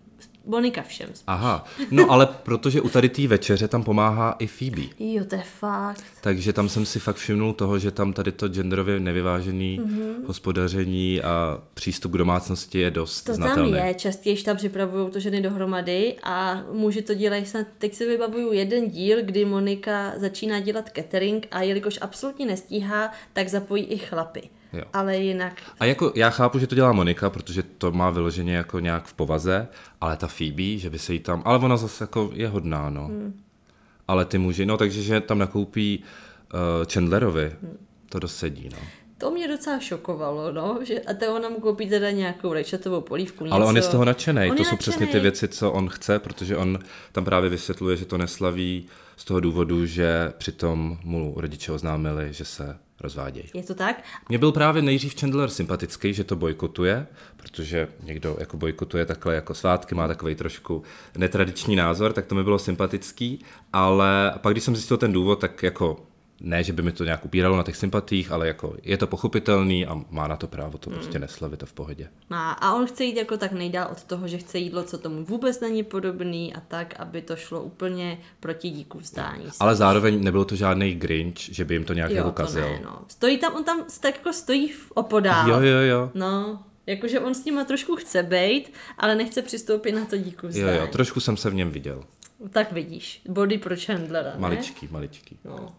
Monika všem. Aha, no ale protože u tady té večeře tam pomáhá i Phoebe. Jo, to je fakt. Takže tam jsem si fakt všimnul toho, že tam tady to genderově nevyvážený mm-hmm. hospodaření a přístup k domácnosti je dost To znatelný. tam je, častěji tam připravují to ženy dohromady a muži to dělají snad, teď si vybavuju jeden díl, kdy Monika začíná dělat catering a jelikož absolutně nestíhá, tak zapojí i chlapy. Jo. Ale jinak, A jako já chápu, že to dělá Monika, protože to má vyloženě jako nějak v povaze, ale ta Phoebe, že by se jí tam, ale ona zase jako je hodná, no. Hmm. Ale ty muži, no takže že tam nakoupí uh, Chandlerovi, hmm. to dosedí, no. to mě docela šokovalo, no, že a to ona mu koupí teda nějakou rajčatovou polívku, něco. Ale on je z toho nadšený. To jsou přesně ty nadšenej. věci, co on chce, protože on tam právě vysvětluje, že to neslaví z toho důvodu, že přitom mu rodiče oznámili, že se rozvádějí. Je to tak? Mně byl právě nejdřív Chandler sympatický, že to bojkotuje, protože někdo jako bojkotuje takhle jako svátky, má takový trošku netradiční názor, tak to mi bylo sympatický, ale pak když jsem zjistil ten důvod, tak jako ne, že by mi to nějak upíralo na těch sympatích, ale jako je to pochopitelný a má na to právo to prostě neslavit a v pohodě. Má. A on chce jít jako tak nejdál od toho, že chce jídlo, co tomu vůbec není podobný a tak, aby to šlo úplně proti díku vzdání. Ale zároveň nebyl to žádný Grinch, že by jim to nějak jako Jo, kazil. ne, no. Stojí tam, on tam tak jako stojí v opodál. Jo, jo, jo. No, jakože on s nima trošku chce bejt, ale nechce přistoupit na to díku Jo, vzdání. jo, trošku jsem se v něm viděl. Tak vidíš, body pro Chandlera, ne? Maličký, maličký. No.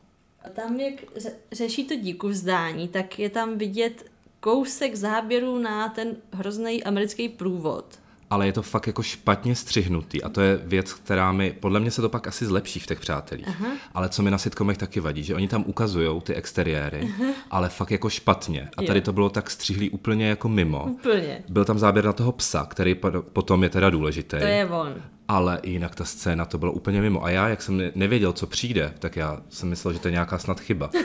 A tam, jak ře- řeší to díku vzdání, tak je tam vidět kousek záběru na ten hrozný americký průvod. ale je to fakt jako špatně střihnutý a to je věc, která mi, podle mě se to pak asi zlepší v těch přátelích, Aha. ale co mi na sitcomech taky vadí, že oni tam ukazují ty exteriéry, Aha. ale fakt jako špatně a tady Jo. to bylo tak střihlý úplně jako mimo. Úplně. Byl tam záběr na toho psa, který potom je teda důležitý, To je on. Ale jinak ta scéna to bylo úplně mimo. A já, jak jsem ne- nevěděl, co přijde, tak já jsem myslel, že to je nějaká snad chyba.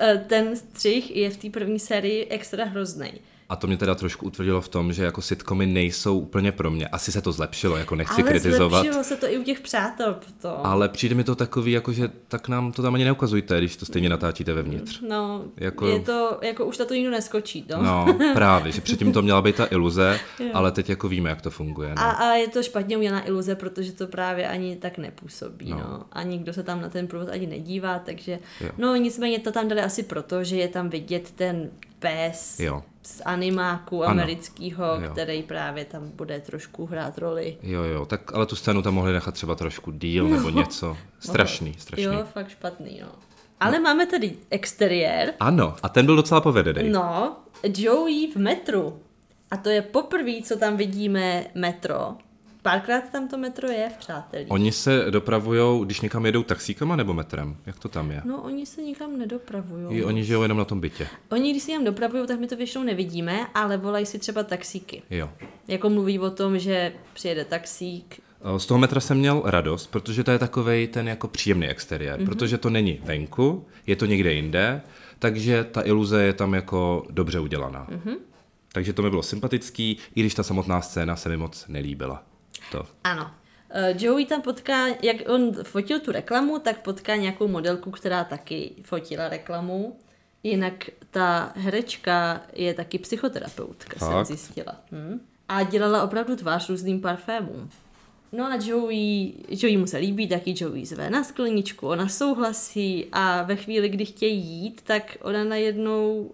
E, Ten střih je v té první sérii extra hrozný. A to mě teda trošku utvrdilo v tom, že jako sitcomy nejsou úplně pro mě. Asi se to zlepšilo, jako nechci Ale kritizovat. zlepšilo se to i u těch přátel potom. Ale přijde mi to takový, jako že tak nám to tam ani neukazujte, když to stejně natáčíte vevnitř. No, Jako- je to, jako už na to nikdo neskočí, no. No, právě, že předtím to měla být ta iluze, ale teď jako víme, jak to funguje. No. A, a je to špatně udělaná iluze, protože to právě ani tak nepůsobí, No. no. no. A nikdo se tam na ten průvod ani nedívá, takže... Jo. No nicméně to tam dali asi proto, že je tam vidět ten pes Jo. Z animáku amerického, který právě tam bude trošku hrát roli. Jo, jo, tak ale tu scénu tam mohli nechat třeba trošku díl nebo něco. Strašný, strašný. Jo, fakt špatný, no. Ale máme tady exteriér. Ano, a ten byl docela povedený. No, Joey v metru. A to je poprvé, co tam vidíme metro. Párkrát tam to metro je, přátelí. Oni se dopravujou, když někam jedou taxíkama nebo metrem? Jak to tam je? No, oni se nikam nedopravují. I oni žijou jenom na tom bytě. Oni, když si jim dopravují, tak my to většinou nevidíme, ale volají si třeba taxíky. Jo. Jako mluví o tom, že přijede taxík. Z toho metra jsem měl radost, protože to je takovej ten jako příjemný exteriér, mm-hmm. protože to není venku, je to někde jinde, takže ta iluze je tam jako dobře udělaná. Mm-hmm. Takže to mi bylo sympatický, i když ta samotná scéna se mi moc nelíbila. To. Ano. Eh, Joey tam potká, jak on fotil tu reklamu, tak potká nějakou modelku, která taky fotila reklamu. Jinak ta herečka je taky psychoterapeutka, jsem Fakt? zjistila. Hm? A dělala opravdu tvář různým parfémům. No a Joey, Joey mu se líbí, taky Joey zve na skleničku, ona souhlasí a ve chvíli, kdy chtějí jít, tak ona najednou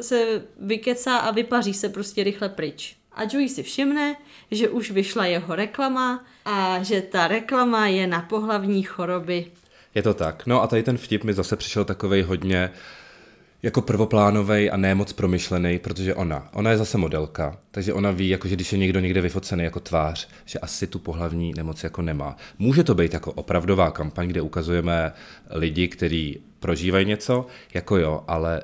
se vykecá a vypaří se prostě rychle pryč. A Joey si všimne, že už vyšla jeho reklama a že ta reklama je na pohlavní choroby. Je to tak. No a tady ten vtip mi zase přišel takovej hodně jako prvoplánovej a ne moc promyšlený, protože ona, ona je zase modelka, takže ona ví, jako, že když je někdo někde vyfocený jako tvář, že asi tu pohlavní nemoc jako nemá. Může to být jako opravdová kampaň, kde ukazujeme lidi, kteří prožívají něco, jako jo, ale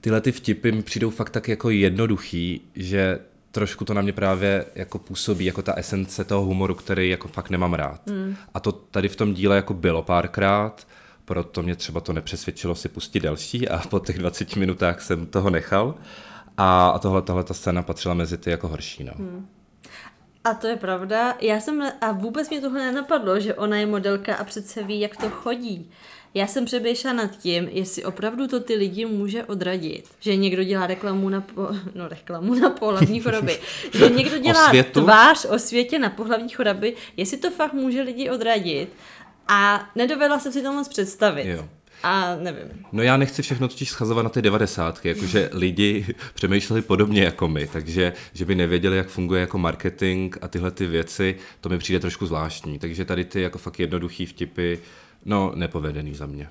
tyhle ty vtipy mi přijdou fakt tak jako jednoduchý, že trošku to na mě právě jako působí jako ta esence toho humoru, který jako fakt nemám rád. Mm. A to tady v tom díle jako bylo párkrát, proto mě třeba to nepřesvědčilo si pustit další a po těch 20 minutách jsem toho nechal. A, a tohle, tahle ta scéna patřila mezi ty jako horší, no. Hmm. A to je pravda. Já jsem, a vůbec mě tohle nenapadlo, že ona je modelka a přece ví, jak to chodí. Já jsem přemýšlela nad tím, jestli opravdu to ty lidi může odradit. Že někdo dělá reklamu na, po, no, reklamu na pohlavní choroby. že někdo dělá o tvář o světě na pohlavní choroby. Jestli to fakt může lidi odradit. A nedovedla jsem si to moc představit. Jo. A nevím. No já nechci všechno totiž schazovat na ty devadesátky, jakože lidi přemýšleli podobně jako my, takže že by nevěděli, jak funguje jako marketing a tyhle ty věci, to mi přijde trošku zvláštní. Takže tady ty jako fakt jednoduchý vtipy, no nepovedený za mě.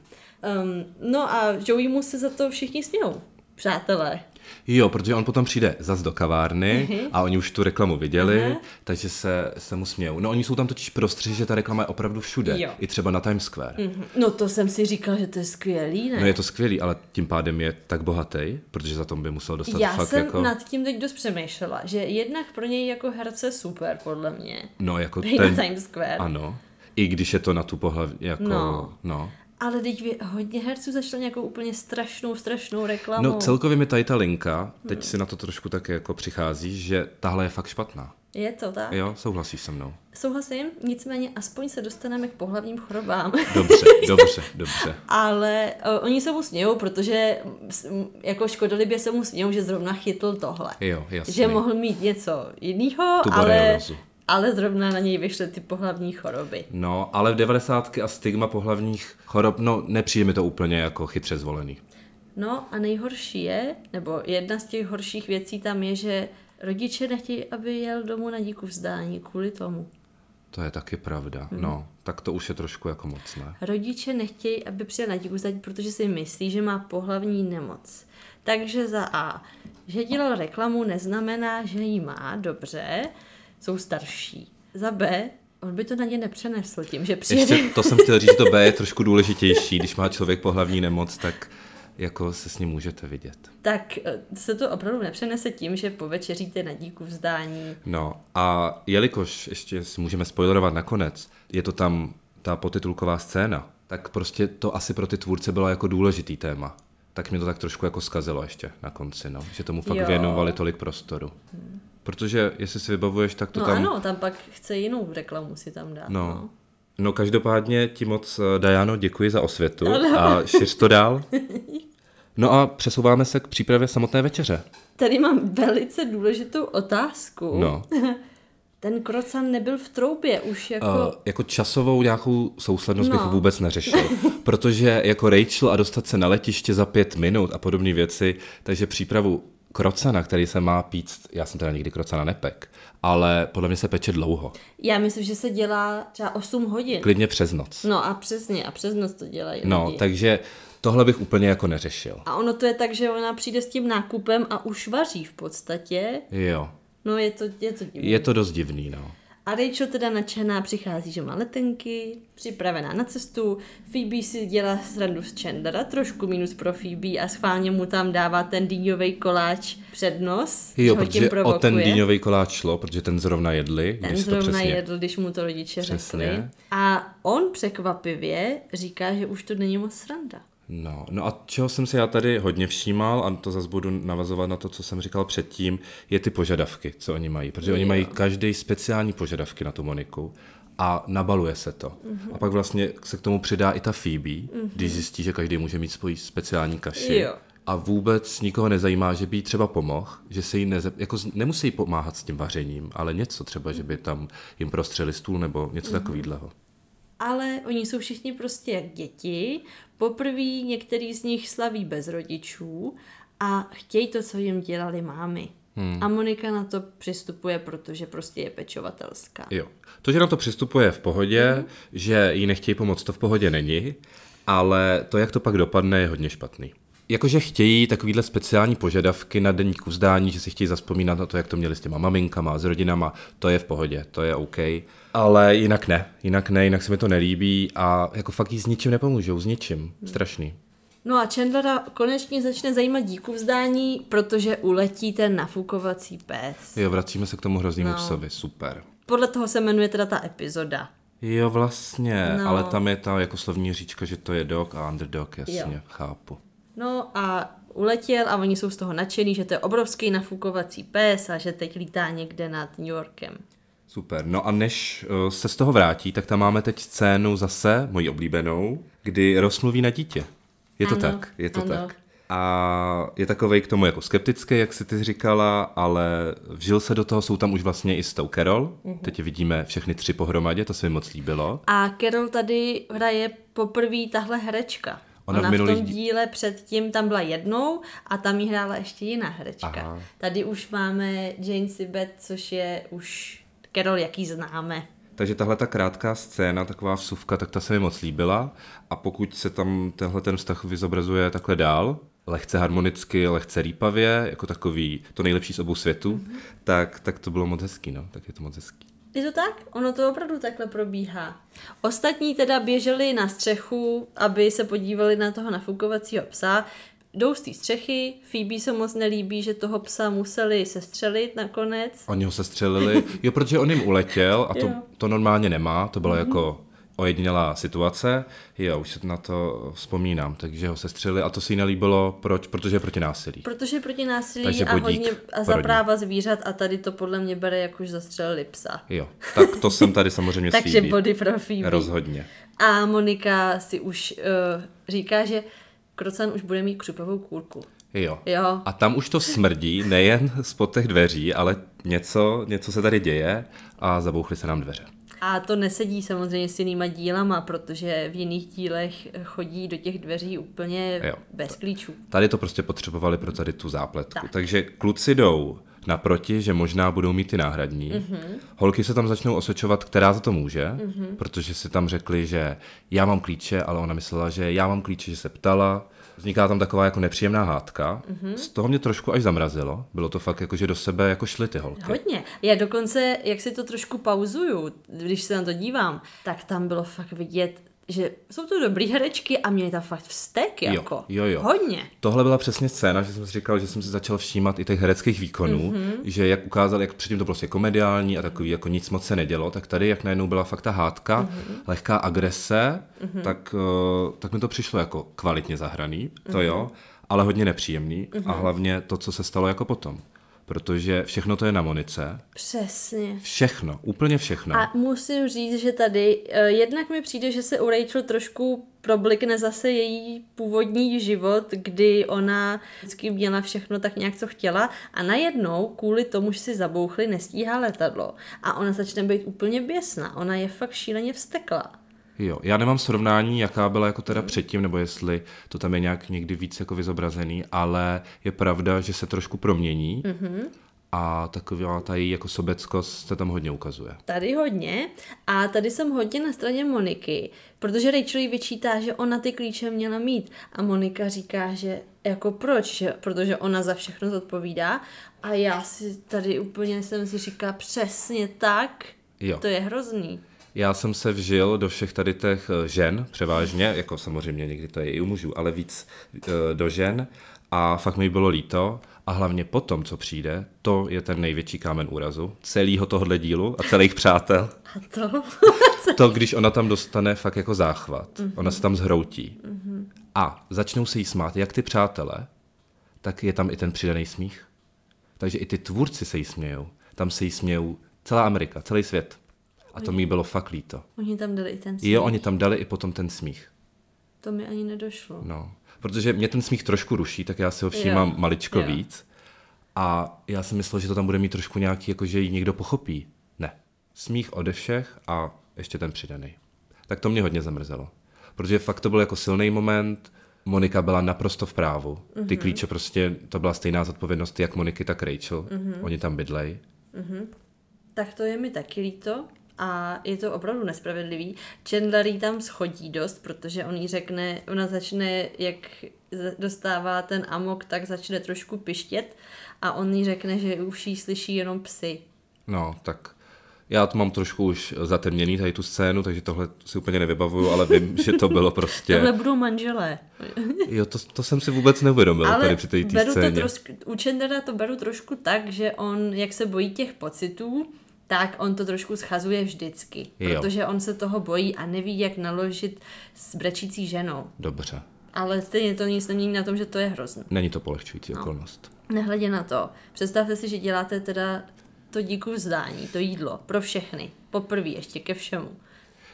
Um, no a Joey mu se za to všichni smějou, přátelé. Jo, protože on potom přijde zas do kavárny uh-huh. a oni už tu reklamu viděli, uh-huh. takže se, se mu smějou. No oni jsou tam totiž prostři, že ta reklama je opravdu všude, jo. i třeba na Times Square. Uh-huh. No to jsem si říkal, že to je skvělý, ne? No je to skvělý, ale tím pádem je tak bohatý, protože za tom by musel dostat Já fakt jsem jako... nad tím teď dost přemýšlela, že jednak pro něj jako herce super, podle mě. No jako ten... na Times Square. Ano. I když je to na tu pohlaví, jako, no. no. Ale teď hodně herců začalo nějakou úplně strašnou, strašnou reklamu. No celkově mi tady ta linka, teď hmm. si na to trošku také jako přichází, že tahle je fakt špatná. Je to tak? Jo, souhlasíš se mnou. Souhlasím, nicméně aspoň se dostaneme k pohlavním chorobám. Dobře, dobře, dobře. Ale uh, oni se mu smějou, protože jako škodolibě se mu smějou, že zrovna chytl tohle. Jo, jasně. Že mohl mít něco jiného, ale ale zrovna na něj vyšly ty pohlavní choroby. No, ale v 90. a stigma pohlavních chorob, no nepřijde mi to úplně jako chytře zvolený. No a nejhorší je, nebo jedna z těch horších věcí tam je, že rodiče nechtějí, aby jel domů na díku vzdání kvůli tomu. To je taky pravda. Hmm. No, tak to už je trošku jako moc, ne? Rodiče nechtějí, aby přijel na díku vzdání, protože si myslí, že má pohlavní nemoc. Takže za A, že dělal reklamu neznamená, že ji má, dobře jsou starší. Za B, on by to na ně nepřenesl tím, že přijede... Ještě to jsem chtěl říct, že to B je trošku důležitější. Když má člověk pohlavní nemoc, tak jako se s ním můžete vidět. Tak eh, se to opravdu nepřenese tím, že povečeříte na díku vzdání. No a jelikož ještě si můžeme spoilerovat nakonec, je to tam ta potitulková scéna, tak prostě to asi pro ty tvůrce bylo jako důležitý téma. Tak mě to tak trošku jako skazilo ještě na konci, no. Že tomu fakt jo. věnovali tolik prostoru. Hmm. Protože, jestli si vybavuješ, tak to no tam... ano, tam pak chce jinou reklamu si tam dát. No. no. No každopádně ti moc, eh, Dajano, děkuji za osvětu no, a šiř to dál. No a přesouváme se k přípravě samotné večeře. Tady mám velice důležitou otázku. No. Ten krocan nebyl v troubě už jako... Uh, jako časovou nějakou souslednost no. bych vůbec neřešil. protože jako Rachel a dostat se na letiště za pět minut a podobné věci, takže přípravu krocana, který se má pít, já jsem teda nikdy krocana nepek, ale podle mě se peče dlouho. Já myslím, že se dělá třeba 8 hodin. Klidně přes noc. No a přesně, a přes noc to dělají No, lidi. takže tohle bych úplně jako neřešil. A ono to je tak, že ona přijde s tím nákupem a už vaří v podstatě. Jo. No je to, je to divný. Je to dost divný, no. A Rachel teda nadšená přichází, že má letenky, připravená na cestu. Phoebe si dělá srandu z Chandlera, trošku minus pro Phoebe a schválně mu tam dává ten dýňový koláč před nos. Jo, protože o ten dýňový koláč šlo, protože ten zrovna jedli. Ten zrovna přesně... jedl, když mu to rodiče přesně. řekli. A on překvapivě říká, že už to není moc sranda. No, no a čeho jsem si já tady hodně všímal, a to zase budu navazovat na to, co jsem říkal předtím, je ty požadavky, co oni mají. Protože jo. oni mají každý speciální požadavky na tu Moniku a nabaluje se to. Mm-hmm. A pak vlastně se k tomu přidá i ta Phoebe, mm-hmm. když zjistí, že každý může mít svoji speciální kaši. Jo. A vůbec nikoho nezajímá, že by jí třeba pomohl, že se jí neze, jako nemusí pomáhat s tím vařením, ale něco třeba, že by tam jim prostřeli stůl nebo něco mm-hmm. takového ale oni jsou všichni prostě jak děti. Poprvé některý z nich slaví bez rodičů a chtějí to, co jim dělali mámy. Hmm. A Monika na to přistupuje, protože prostě je pečovatelská. Jo. To, že na to přistupuje v pohodě, hmm. že jí nechtějí pomoct, to v pohodě není, ale to, jak to pak dopadne, je hodně špatný. Jakože chtějí takovýhle speciální požadavky na denní vzdání, že si chtějí zaspomínat na to, jak to měli s těma maminkama, s rodinama, to je v pohodě, to je OK. Ale jinak ne, jinak ne, jinak se mi to nelíbí a jako fakt jí s ničím nepomůžou, s ničím. Strašný. No a Chandlera konečně začne zajímat díku vzdání, protože uletí ten nafukovací pes. Jo, vracíme se k tomu hroznému no. psovi, super. Podle toho se jmenuje teda ta epizoda. Jo, vlastně, no. ale tam je ta jako slovní říčka, že to je dog a underdog, jasně, jo. chápu. No a uletěl a oni jsou z toho nadšený, že to je obrovský nafukovací pes a že teď lítá někde nad New Yorkem. Super. No a než uh, se z toho vrátí, tak tam máme teď scénu zase, moji oblíbenou, kdy rozmluví na dítě. Je to ano, tak, je to ano. tak. A je takovej k tomu jako skeptický, jak si ty říkala, ale vžil se do toho, jsou tam už vlastně i s tou Carol. Uh-huh. Teď vidíme všechny tři pohromadě, to se mi moc líbilo. A Carol tady hraje poprvé tahle herečka. Ona, Ona v, minulých... v tom díle předtím tam byla jednou a tam jí hrála ještě jiná herečka. Aha. Tady už máme Jane Sibet, což je už Carol, jaký známe. Takže tahle ta krátká scéna, taková vsuvka, tak ta se mi moc líbila a pokud se tam tenhle ten vztah vyzobrazuje takhle dál, lehce harmonicky, lehce rýpavě, jako takový to nejlepší z obou světů, mm-hmm. tak, tak to bylo moc hezký, no, tak je to moc hezký. Je to tak? Ono to opravdu takhle probíhá. Ostatní teda běželi na střechu, aby se podívali na toho nafukovacího psa. Jdou z té střechy, Phoebe se moc nelíbí, že toho psa museli sestřelit nakonec. Oni ho sestřelili, jo, protože on jim uletěl a to, to normálně nemá, to bylo mm-hmm. jako ojedinělá situace. Jo, už se na to vzpomínám, takže ho sestřelili a to si jí nelíbilo, proč? Protože je proti násilí. Protože je proti násilí takže a hodně a za práva zvířat a tady to podle mě bere, jak už zastřelili psa. Jo, tak to jsem tady samozřejmě Takže body pro Phoebe. Rozhodně. A Monika si už uh, říká, že Krocan už bude mít křupovou kůlku. Jo. jo. A tam už to smrdí, nejen spod těch dveří, ale něco, něco se tady děje a zabouchly se nám dveře. A to nesedí samozřejmě s jinýma dílama, protože v jiných dílech chodí do těch dveří úplně jo. bez klíčů. Tady to prostě potřebovali pro tady tu zápletku. Tak. Takže kluci jdou naproti, že možná budou mít ty náhradní. Mm-hmm. Holky se tam začnou osočovat, která za to může, mm-hmm. protože si tam řekli, že já mám klíče, ale ona myslela, že já mám klíče, že se ptala. Vzniká tam taková jako nepříjemná hádka. Mm-hmm. Z toho mě trošku až zamrazilo. Bylo to fakt jako, že do sebe jako šly ty holky. Hodně. Já dokonce, jak si to trošku pauzuju, když se na to dívám, tak tam bylo fakt vidět že jsou to dobrý herečky a měli tam fakt vztek, jako. Jo, jo, jo. Hodně. Tohle byla přesně scéna, že jsem si říkal, že jsem si začal všímat i těch hereckých výkonů, mm-hmm. že jak ukázal, jak předtím to prostě komediální a takový, jako nic moc se nedělo, tak tady, jak najednou byla fakt ta hádka, mm-hmm. lehká agrese, mm-hmm. tak, uh, tak mi to přišlo jako kvalitně zahraný, to mm-hmm. jo, ale hodně nepříjemný mm-hmm. a hlavně to, co se stalo jako potom protože všechno to je na Monice. Přesně. Všechno, úplně všechno. A musím říct, že tady uh, jednak mi přijde, že se u Rachel trošku problikne zase její původní život, kdy ona vždycky měla všechno tak nějak, co chtěla a najednou kvůli tomu, že si zabouchli, nestíhá letadlo a ona začne být úplně běsná. Ona je fakt šíleně vstekla. Jo, já nemám srovnání, jaká byla jako teda předtím, nebo jestli to tam je nějak někdy víc jako vyzobrazený, ale je pravda, že se trošku promění mm-hmm. a taková ta její jako sobeckost se tam hodně ukazuje. Tady hodně a tady jsem hodně na straně Moniky, protože Rachel jí vyčítá, že ona ty klíče měla mít a Monika říká, že jako proč, že, protože ona za všechno zodpovídá a já si tady úplně jsem si říká přesně tak, jo. to je hrozný. Já jsem se vžil do všech tady těch eh, žen, převážně, jako samozřejmě někdy to je i u mužů, ale víc eh, do žen a fakt mi bylo líto a hlavně potom, co přijde, to je ten největší kámen úrazu celého tohohle dílu a celých přátel. A to? to, když ona tam dostane fakt jako záchvat. Mm-hmm. Ona se tam zhroutí. Mm-hmm. A začnou se jí smát jak ty přátelé, tak je tam i ten přidaný smích. Takže i ty tvůrci se jí smějou. Tam se jí smějou celá Amerika, celý svět. A to mi bylo fakt líto. Oni tam dali i ten smích. Jo, oni tam dali i potom ten smích. To mi ani nedošlo. No, protože mě ten smích trošku ruší, tak já si ho všímám jo. maličko jo. víc. A já si myslel, že to tam bude mít trošku nějaký, jako že ji někdo pochopí. Ne. Smích ode všech a ještě ten přidaný. Tak to mě hodně zamrzelo. Protože fakt to byl jako silný moment, Monika byla naprosto v právu. Ty mm-hmm. klíče prostě, to byla stejná zodpovědnost jak Moniky, tak Rachel. Mm-hmm. Oni tam bydlej. Mm-hmm. Tak to je mi taky líto a je to opravdu nespravedlivý. Chandler jí tam schodí dost, protože on jí řekne, ona začne, jak dostává ten amok, tak začne trošku pištět a on jí řekne, že už jí slyší jenom psy. No, tak já to mám trošku už zatemněný, tady tu scénu, takže tohle si úplně nevybavuju, ale vím, že to bylo prostě... Tohle budou manželé. jo, to, to jsem si vůbec neuvědomil ale tady při té scéně. To trošku, u Chandlera to beru trošku tak, že on, jak se bojí těch pocitů, tak on to trošku schazuje vždycky, jo. protože on se toho bojí a neví, jak naložit s brečící ženou. Dobře. Ale stejně to nic nemění na tom, že to je hrozné. Není to polehčující no. okolnost. Nehledě na to. Představte si, že děláte teda to díku vzdání, to jídlo, pro všechny. Poprvé ještě ke všemu.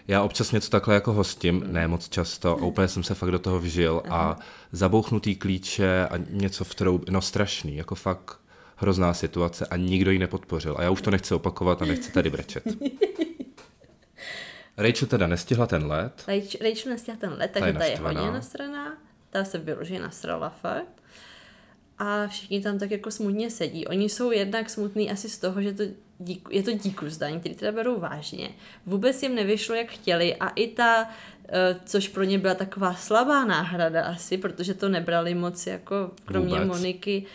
Já občas něco takhle jako hostím, ne moc často, a úplně jsem se fakt do toho vžil a zabouchnutý klíče a něco v troubě, no strašný, jako fakt hrozná situace a nikdo ji nepodpořil. A já už to nechci opakovat a nechci tady brečet. Rachel teda nestihla ten let. Rachel, Rachel nestihla ten let, takže ta je, ta je hodně nasraná. Ta se vyloží nasrala fakt a všichni tam tak jako smutně sedí. Oni jsou jednak smutní asi z toho, že to díku, je to díku zdaní, který teda berou vážně. Vůbec jim nevyšlo, jak chtěli a i ta, eh, což pro ně byla taková slabá náhrada asi, protože to nebrali moc jako kromě Vůbec. Moniky,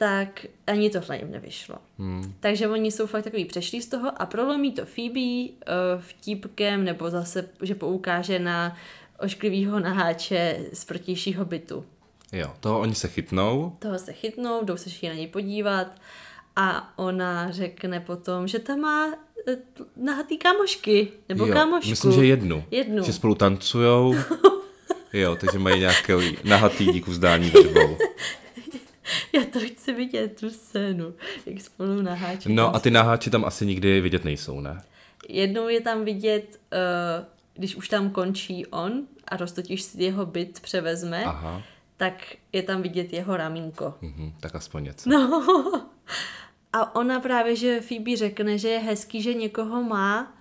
tak ani tohle jim nevyšlo. Hmm. Takže oni jsou fakt takový přešlí z toho a prolomí to Phoebe uh, vtípkem nebo zase, že poukáže na ošklivýho naháče z protějšího bytu. Jo, toho oni se chytnou. Toho se chytnou, jdou se všichni na něj podívat a ona řekne potom, že tam má eh, nahatý kámošky, nebo jo, kámošku. myslím, že jednu. Jednu. Že spolu tancujou. jo, takže mají nějaký nahatý díku vzdání drbou. Já to chci vidět, tu scénu, jak spolu naháčí. No a ty naháči tam asi nikdy vidět nejsou, ne? Jednou je tam vidět, uh, když už tam končí on a roztotiž si jeho byt převezme, Aha tak je tam vidět jeho ramínko. Mm-hmm, tak aspoň něco. No. A ona právě, že Phoebe řekne, že je hezký, že někoho má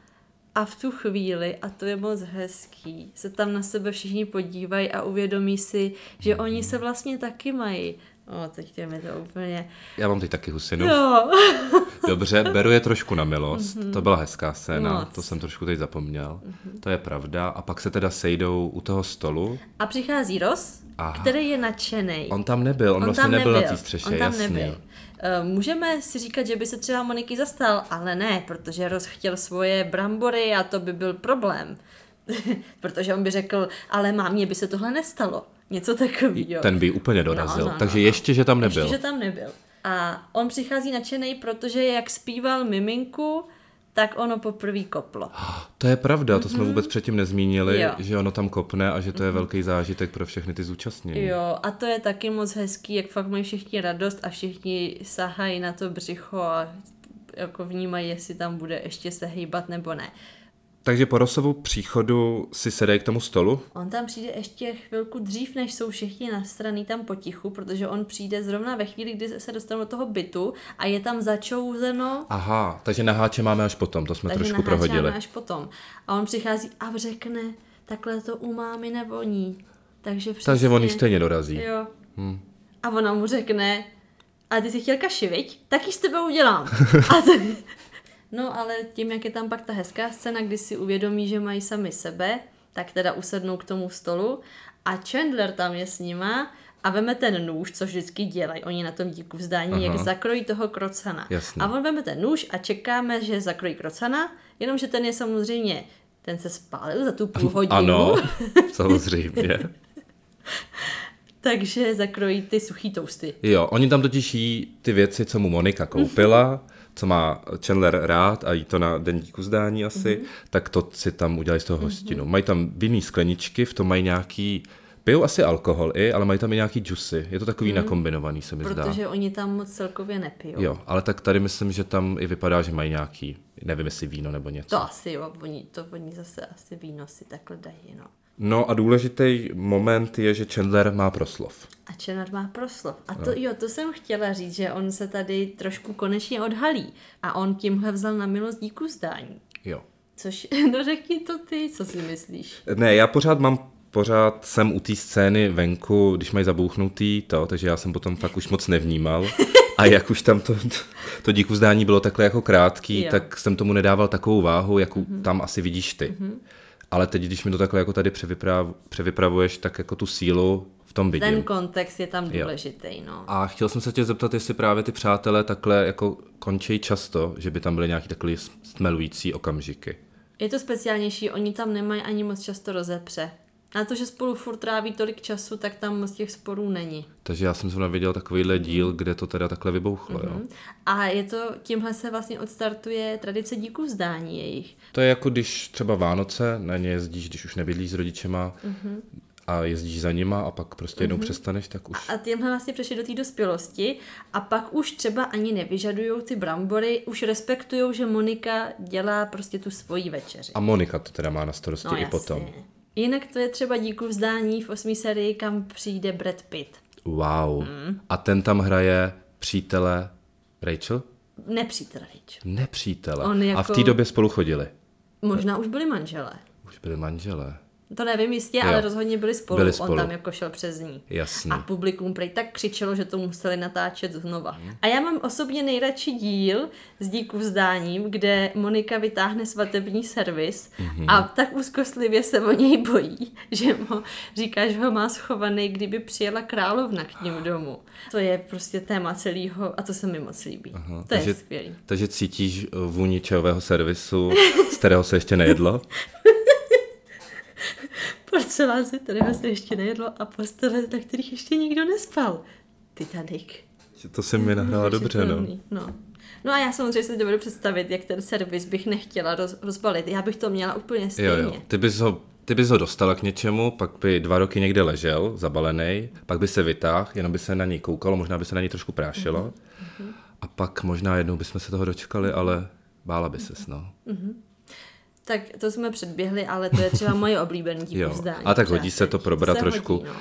a v tu chvíli, a to je moc hezký, se tam na sebe všichni podívají a uvědomí si, že mm-hmm. oni se vlastně taky mají. O, teď je mi to úplně... Já mám teď taky husinu. Jo. Dobře, beru je trošku na milost. Mm-hmm. To byla hezká scéna, Moc. to jsem trošku teď zapomněl. Mm-hmm. To je pravda. A pak se teda sejdou u toho stolu. A přichází Ross, Aha. který je nadšený. On tam nebyl, on, on vlastně nebyl, nebyl na té střeše, on tam jasně. Nebyl. Eh, můžeme si říkat, že by se třeba Moniky zastal, ale ne, protože Ross chtěl svoje brambory a to by byl problém. protože on by řekl, ale mámě by se tohle nestalo. Něco takového. Ten by úplně dorazil. No, no, Takže no, ještě, že tam nebyl. Ještě, že tam nebyl. A on přichází nadšený, protože jak zpíval Miminku, tak ono poprvé koplo. To je pravda, to mm-hmm. jsme mhm. vůbec předtím nezmínili, jo. že ono tam kopne a že to je mm-hmm. velký zážitek pro všechny ty zúčastnění. Jo, a to je taky moc hezký, jak fakt mají všichni radost a všichni sahají na to břicho a jako vnímají, jestli tam bude ještě se hýbat nebo ne. Takže po Rosovu příchodu si sedej k tomu stolu? On tam přijde ještě chvilku dřív, než jsou všichni nastraný tam potichu, protože on přijde zrovna ve chvíli, kdy se dostanou do toho bytu a je tam začouzeno. Aha, takže na háče máme až potom, to jsme takže trošku prohodili. máme až potom. A on přichází a řekne, takhle to u mámy nevoní. Takže, přesně, takže on stejně dorazí. Jo. Hm. A ona mu řekne, a ty jsi chtěl kaši, viď? Tak ji s tebou udělám. a, to, No ale tím, jak je tam pak ta hezká scéna, kdy si uvědomí, že mají sami sebe, tak teda usednou k tomu stolu a Chandler tam je s nima a veme ten nůž, což vždycky dělají oni na tom díku vzdání, Aha. jak zakrojí toho krocana. Jasně. A on veme ten nůž a čekáme, že zakrojí krocana, jenomže ten je samozřejmě, ten se spálil za tu půl hodinu. Ano, samozřejmě. Takže zakrojí ty suchý tousty. Jo, oni tam totiž jí ty věci, co mu Monika koupila, co má Chandler rád a jí to na den díku zdání asi, mm-hmm. tak to si tam udělají z toho hostinu. Mm-hmm. Mají tam vinný skleničky, v tom mají nějaký Pijou asi alkohol i, ale mají tam i nějaký džusy. Je to takový mm. nakombinovaný, se mi Protože zdá. Protože oni tam moc celkově nepijou. Jo, ale tak tady myslím, že tam i vypadá, že mají nějaký, nevím jestli víno nebo něco. To asi jo, oni, to oni zase asi víno si takhle dají, no. No a důležitý moment je, že Chandler má proslov. A Chandler má proslov. A to, no. jo, to jsem chtěla říct, že on se tady trošku konečně odhalí. A on tímhle vzal na milost díku zdání. Jo. Což, no řekni to ty, co si myslíš. Ne, já pořád mám pořád jsem u té scény venku, když mají zabouchnutý to, takže já jsem potom fakt už moc nevnímal. A jak už tam to, to díku vzdání bylo takhle jako krátký, Jo. tak jsem tomu nedával takovou váhu, jakou mm-hmm. tam asi vidíš ty. Mm-hmm. Ale teď, když mi to takhle jako tady převyprav, převypravuješ, tak jako tu sílu v tom vidím. Ten kontext je tam důležitý, no. A chtěl jsem se tě zeptat, jestli právě ty přátelé takhle jako končí často, že by tam byly nějaký takové stmelující okamžiky. Je to speciálnější, oni tam nemají ani moc často rozepře. Na to, že spolu furt tráví tolik času, tak tam moc těch sporů není. Takže já jsem zrovna viděl takovýhle díl, kde to teda takhle vybouchlo, mm-hmm. jo. A je to, tímhle se vlastně odstartuje tradice díku vzdání jejich. To je jako když třeba Vánoce, na ně jezdíš, když už nebydlíš s rodičema mm-hmm. A jezdíš za nima a pak prostě jednou mm-hmm. přestaneš, tak už... A tímhle vlastně přešli do té dospělosti a pak už třeba ani nevyžadují ty brambory, už respektují, že Monika dělá prostě tu svoji večeři. A Monika to teda má na starosti No i jasně. potom. Jinak to je třeba díku vzdání v osmý sérii, kam přijde Brad Pitt. Wow. Mm. A ten tam hraje přítele Rachel? Nepřítel Rachel. Nepřítele. On A v té jako- době spolu chodili. Možná už byli manželé. Už byli manželé. To nevím jistě, Jo. ale rozhodně byli spolu. Byli On spolu. tam jako šel přes ní. Jasný. A publikum prej tak křičelo, že to museli natáčet znova. A já mám osobně nejradši díl s díku vzdáním, kde Monika vytáhne svatební servis a tak úzkostlivě se o něj bojí, že mu říká, že ho má schovaný, kdyby přijela královna k ním domů. To je prostě téma celého a to se mi moc líbí. Aha, to takže- je skvělý. Takže cítíš vůni čajového servisu, z kterého se ještě nejedlo? Porcelán, ze kterého se ještě nejedlo a postele, na kterých ještě nikdo nespal. Titanic. To se mi nahrála dobře, no. No. No a já samozřejmě si dovedu představit, jak ten servis bych nechtěla roz, rozbalit. Já bych to měla úplně stejně. Jo, jo. Ty bys ho ty bys ho dostala k něčemu, pak by dva roky někde ležel, zabalený, pak by se vytáhl, jenom by se na něj koukalo, možná by se na něj trošku prášilo. Mhm. A pak možná jednou bychom se toho dočkali, ale bála by ses, no. Tak to jsme předběhli, ale to je třeba moje oblíbený díky vzdání. A tak třeba hodí se to probrat se trošku. Hodí, no.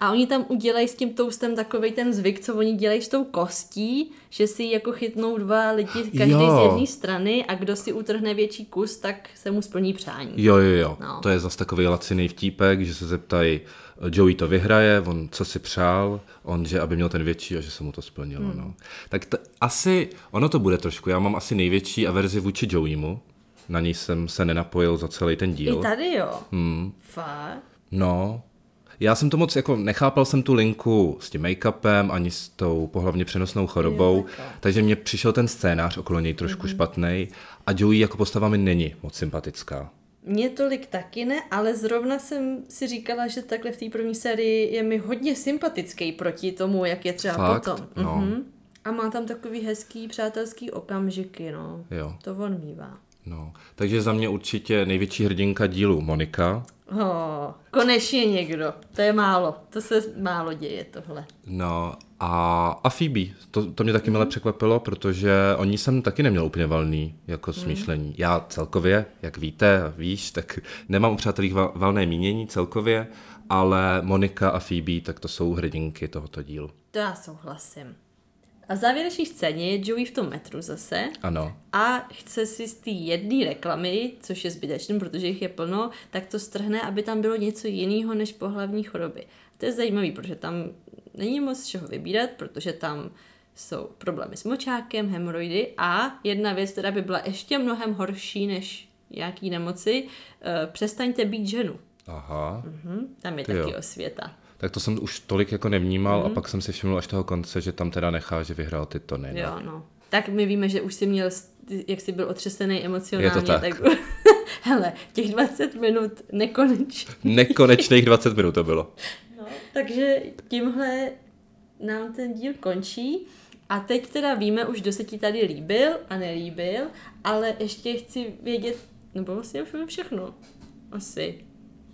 A oni tam udělají s tím toastem takový ten zvyk, co oni dělají s tou kostí, že si jako chytnou dva lidi, každý Jo. z jedné strany a kdo si utrhne větší kus, tak se mu splní přání. Jo, jo, jo. No. To je zase takový laciný vtípek, že se zeptají, Joey to vyhraje, on co si přál, on, že aby měl ten větší a že se mu to splnilo. Hmm. No. Tak t- asi, ono to bude trošku, já mám asi největší averzi vůči Joeymu, na ní jsem se nenapojil za celý ten I díl. tady jo. Hmm. Fakt? No, já jsem to moc, jako nechápal jsem tu linku s tím make-upem, ani s tou pohlavně přenosnou chorobou, Jo, takhle. takže mně přišel ten scénář okolo něj trošku mm-hmm. špatný a Joey jako postava mi není moc sympatická. Mně tolik taky ne, ale zrovna jsem si říkala, že takhle v té první sérii je mi hodně sympatický proti tomu, jak je třeba Fakt? potom. No. Mhm. A má tam takový hezký přátelský okamžiky, no. Jo. To on mývá. No, takže za mě určitě největší hrdinka dílu Monika. Oh, konečně někdo. To je málo. To se málo děje tohle. No a, a Phoebe, to, to mě taky milé překvapilo, protože oni jsem taky neměl úplně valný jako smýšlení. Já celkově, jak víte, víš, tak nemám u přátelích val, valné mínění celkově, ale Monika a Phoebe, tak to jsou hrdinky tohoto dílu. To já souhlasím. A v závěrečné scéně je Joey v tom metru zase Ano, a chce si z té jedné reklamy, což je zbytečné, protože jich je plno, tak to strhne, aby tam bylo něco jiného než pohlavní choroby. To je zajímavé, protože tam není moc čeho vybírat, protože tam jsou problémy s močákem, hemoroidy a jedna věc, která by byla ještě mnohem horší než nějaký nemoci, eh, přestaňte být ženu. aha. Hm, tam je Ty taky jo. osvěta. Tak to jsem už tolik jako nevnímal a pak jsem si všiml až toho konce, že tam teda nechá, že vyhrál ty tony. No. Jo, no. Tak my víme, že už jsi měl, jak jsi byl otřesený emocionálně. Je to tak. tak... Hele, těch 20 minut nekonečně. Nekonečných 20 minut to bylo. No, takže tímhle nám ten díl končí. A teď teda víme už, kdo se ti tady líbil a nelíbil, ale ještě chci vědět, nebo vlastně už vím všechno. Asi.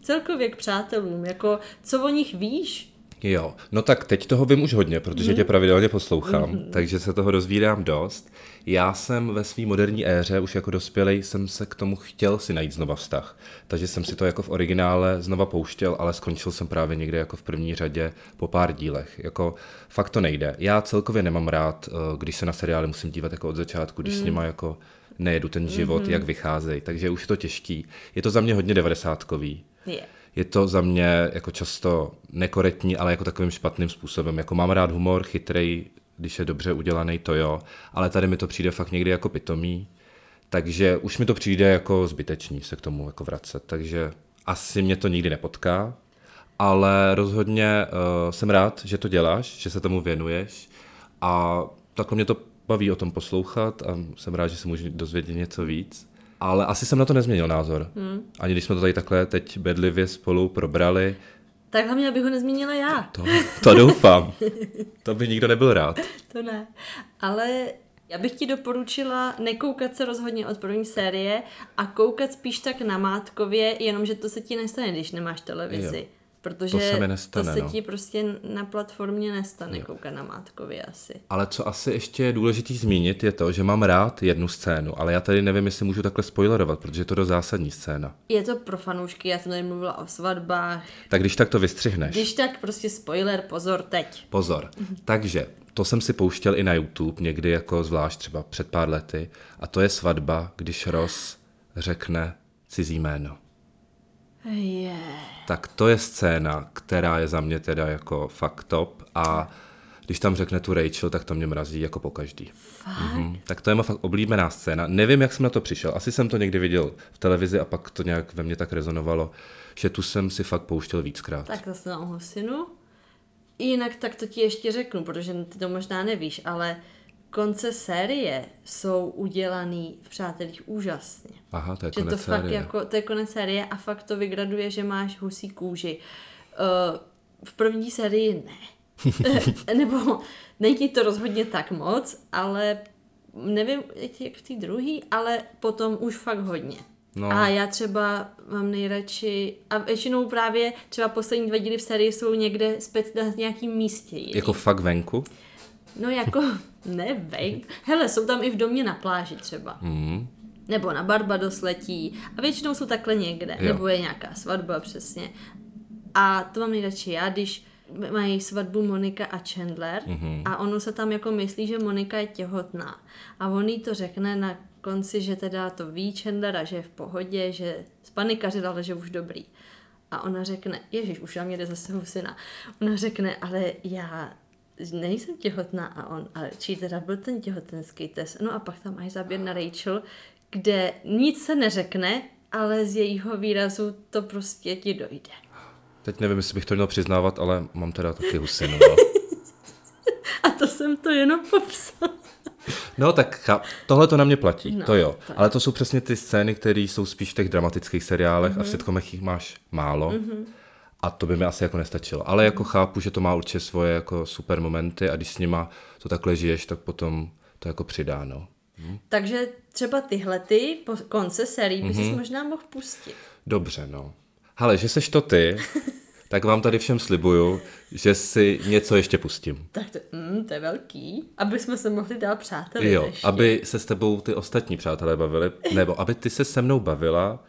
Celkově k přátelům, jako co o nich víš, Jo, no tak teď toho vím už hodně, protože mm. tě pravidelně poslouchám, mm. takže se toho rozvídám dost. Já jsem ve své moderní éře, už jako dospělej, jsem se k tomu chtěl si najít znova vztah. Takže jsem si to jako v originále znova pouštěl, ale skončil jsem právě někde jako v první řadě po pár dílech. Jako fakt to nejde. Já celkově nemám rád, eh, když se na seriály musím dívat jako od začátku, když mm. s nima jako nejedu ten život, mm-hmm. jak vycházejí, takže už je to těžký. Je to za mě hodně devadesátkový. Je. je to za mě jako často nekorektní, ale jako takovým špatným způsobem. Jako mám rád humor, chytrej, když je dobře udělaný, to jo, ale tady mi to přijde fakt někdy jako pitomý, takže už mi to přijde jako zbytečný se k tomu jako vracet, takže asi mě to nikdy nepotká, ale rozhodně uh, jsem rád, že to děláš, že se tomu věnuješ a takhle mě to baví o tom poslouchat a jsem rád, že se můžu dozvědět něco víc. Ale asi jsem na to nezměnil názor. Hmm. Ani když jsme to tady takhle teď bedlivě spolu probrali. Tak hlavně, abych ho nezmínila já. To, to doufám. to by nikdo nebyl rád. To ne. Ale já bych ti doporučila nekoukat se rozhodně od první série a koukat spíš tak na mátkově, jenomže to se ti nestane, když nemáš televizi. Jo. Protože to se, mi nestane, to se no. ti prostě na platformě nestane jo. koukat na Mátkově asi. Ale co asi ještě je důležité zmínit, je to, že mám rád jednu scénu, ale já tady nevím, jestli můžu takhle spoilerovat, protože je to do zásadní scéna. Je to pro fanoušky, já jsem tady mluvila o svatbách. Tak když tak to vystřihneš. Když tak prostě spoiler, pozor teď. Pozor. Takže to jsem si pouštěl i na YouTube někdy jako zvlášť třeba před pár lety a to je svatba, když Ross řekne cizí jméno. Yeah. Tak to je scéna, která je za mě teda jako fakt top a když tam řekne tu Rachel, tak to mě mrazí jako po každý. Mhm. Tak to je má fakt oblíbená scéna. Nevím, jak jsem na to přišel. Asi jsem to někdy viděl v televizi a pak to nějak ve mně tak rezonovalo, že tu jsem si fakt pouštěl víckrát. Tak zase na husinu. Jinak tak to ti ještě řeknu, protože ty to možná nevíš, ale konce série jsou udělaný v Přátelích úžasně. Aha, to je že konec to fakt série. jako, to je konec série a fakt to vygraduje, že máš husí kůži. Uh, v první sérii ne. Nebo není to rozhodně tak moc, ale nevím, jak v té druhé, ale potom už fakt hodně. No. A já třeba mám nejradši, a většinou právě třeba poslední dva díly v sérii jsou někde spec na nějakým místě. Jiný. Jako fakt venku? No jako, ne ven. Hele, jsou tam i v domě na pláži třeba. Mm. Nebo na Barbados letí. A většinou jsou takhle někde. Jo. Nebo je nějaká svatba přesně. A to mám nejradši já, když mají svatbu Monika a Chandler Mhm. a ono se tam jako myslí, že Monika je těhotná. A on jí to řekne na konci, že teda to ví Chandler a že je v pohodě, že spanikařil, ale že už dobrý. A ona řekne, ježiš, už na mě jde zase husina. Ona řekne, ale já nejsem těhotná a on, ale či teda byl ten těhotenský test. No a pak tam máš záběr na Rachel, kde nic se neřekne, ale z jejího výrazu to prostě ti dojde. Teď nevím, jestli bych to měl přiznávat, ale mám teda taky husinu. No, A to jsem to jenom popsal. no tak tohle to na mě platí, No, to jo. tak. Ale to jsou přesně ty scény, které jsou spíš v těch dramatických seriálech Mhm. a v sitcomech jich máš málo. A to by mi asi jako nestačilo. Ale jako chápu, že to má určitě svoje jako super momenty a když s nima to takhle žiješ, tak potom to jako přidá, no. Takže třeba tyhle ty po konce sérii by Mhm. si možná mohl pustit. Dobře, no. Hele, že seš to ty, tak vám tady všem slibuju, že si něco ještě pustím. Tak to, mm, to je velký. Aby jsme se mohli dál přátelit Jo, ještě. aby se s tebou ty ostatní přátelé bavili, nebo aby ty se se mnou bavila,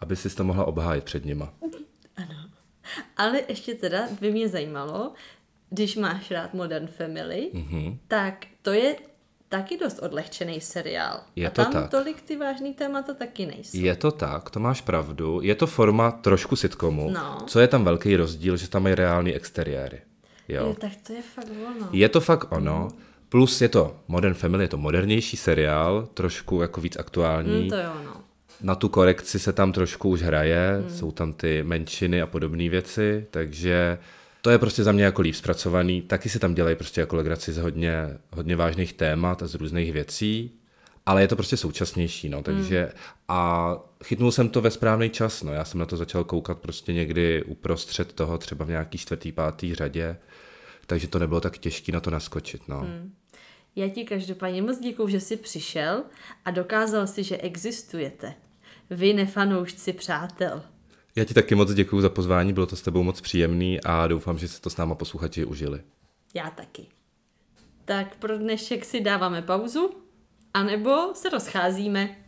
aby si to mohla obhájit před nima. Ale ještě teda by mě zajímalo, když máš rád Modern Family, Mhm. tak to je taky dost odlehčený seriál. Je A to tam tak. tolik ty vážný témata taky nejsou. Je to tak, to máš pravdu. Je to forma trošku sitcomu. No. Co je tam velký rozdíl, že tam mají reální exteriéry. Jo. Jo, tak to je fakt ono. Je to fakt ono. Plus je to Modern Family, je to modernější seriál, trošku jako víc aktuální. Mm, to je ono. Na tu korekci se tam trošku už hraje, hmm. jsou tam ty menšiny a podobné věci, takže to je prostě za mě jako líp zpracovaný. Taky se tam dělají prostě jako legraci z hodně, hodně vážných témat a z různých věcí, ale je to prostě současnější, no, takže hmm. a chytnul jsem to ve správný čas, no, já jsem na to začal koukat prostě někdy uprostřed toho, třeba v nějaký čtvrtý, pátý řadě, takže to nebylo tak těžké na to naskočit, no. Hmm. Já ti každopádně moc děkuju, že jsi přišel a dokázal si, že existujete. Vy nefanoušci přátel. Já ti taky moc děkuji za pozvání, bylo to s tebou moc příjemný a doufám, že si to s náma posluchači užili. Já taky. Tak pro dnešek si dáváme pauzu, anebo se rozcházíme.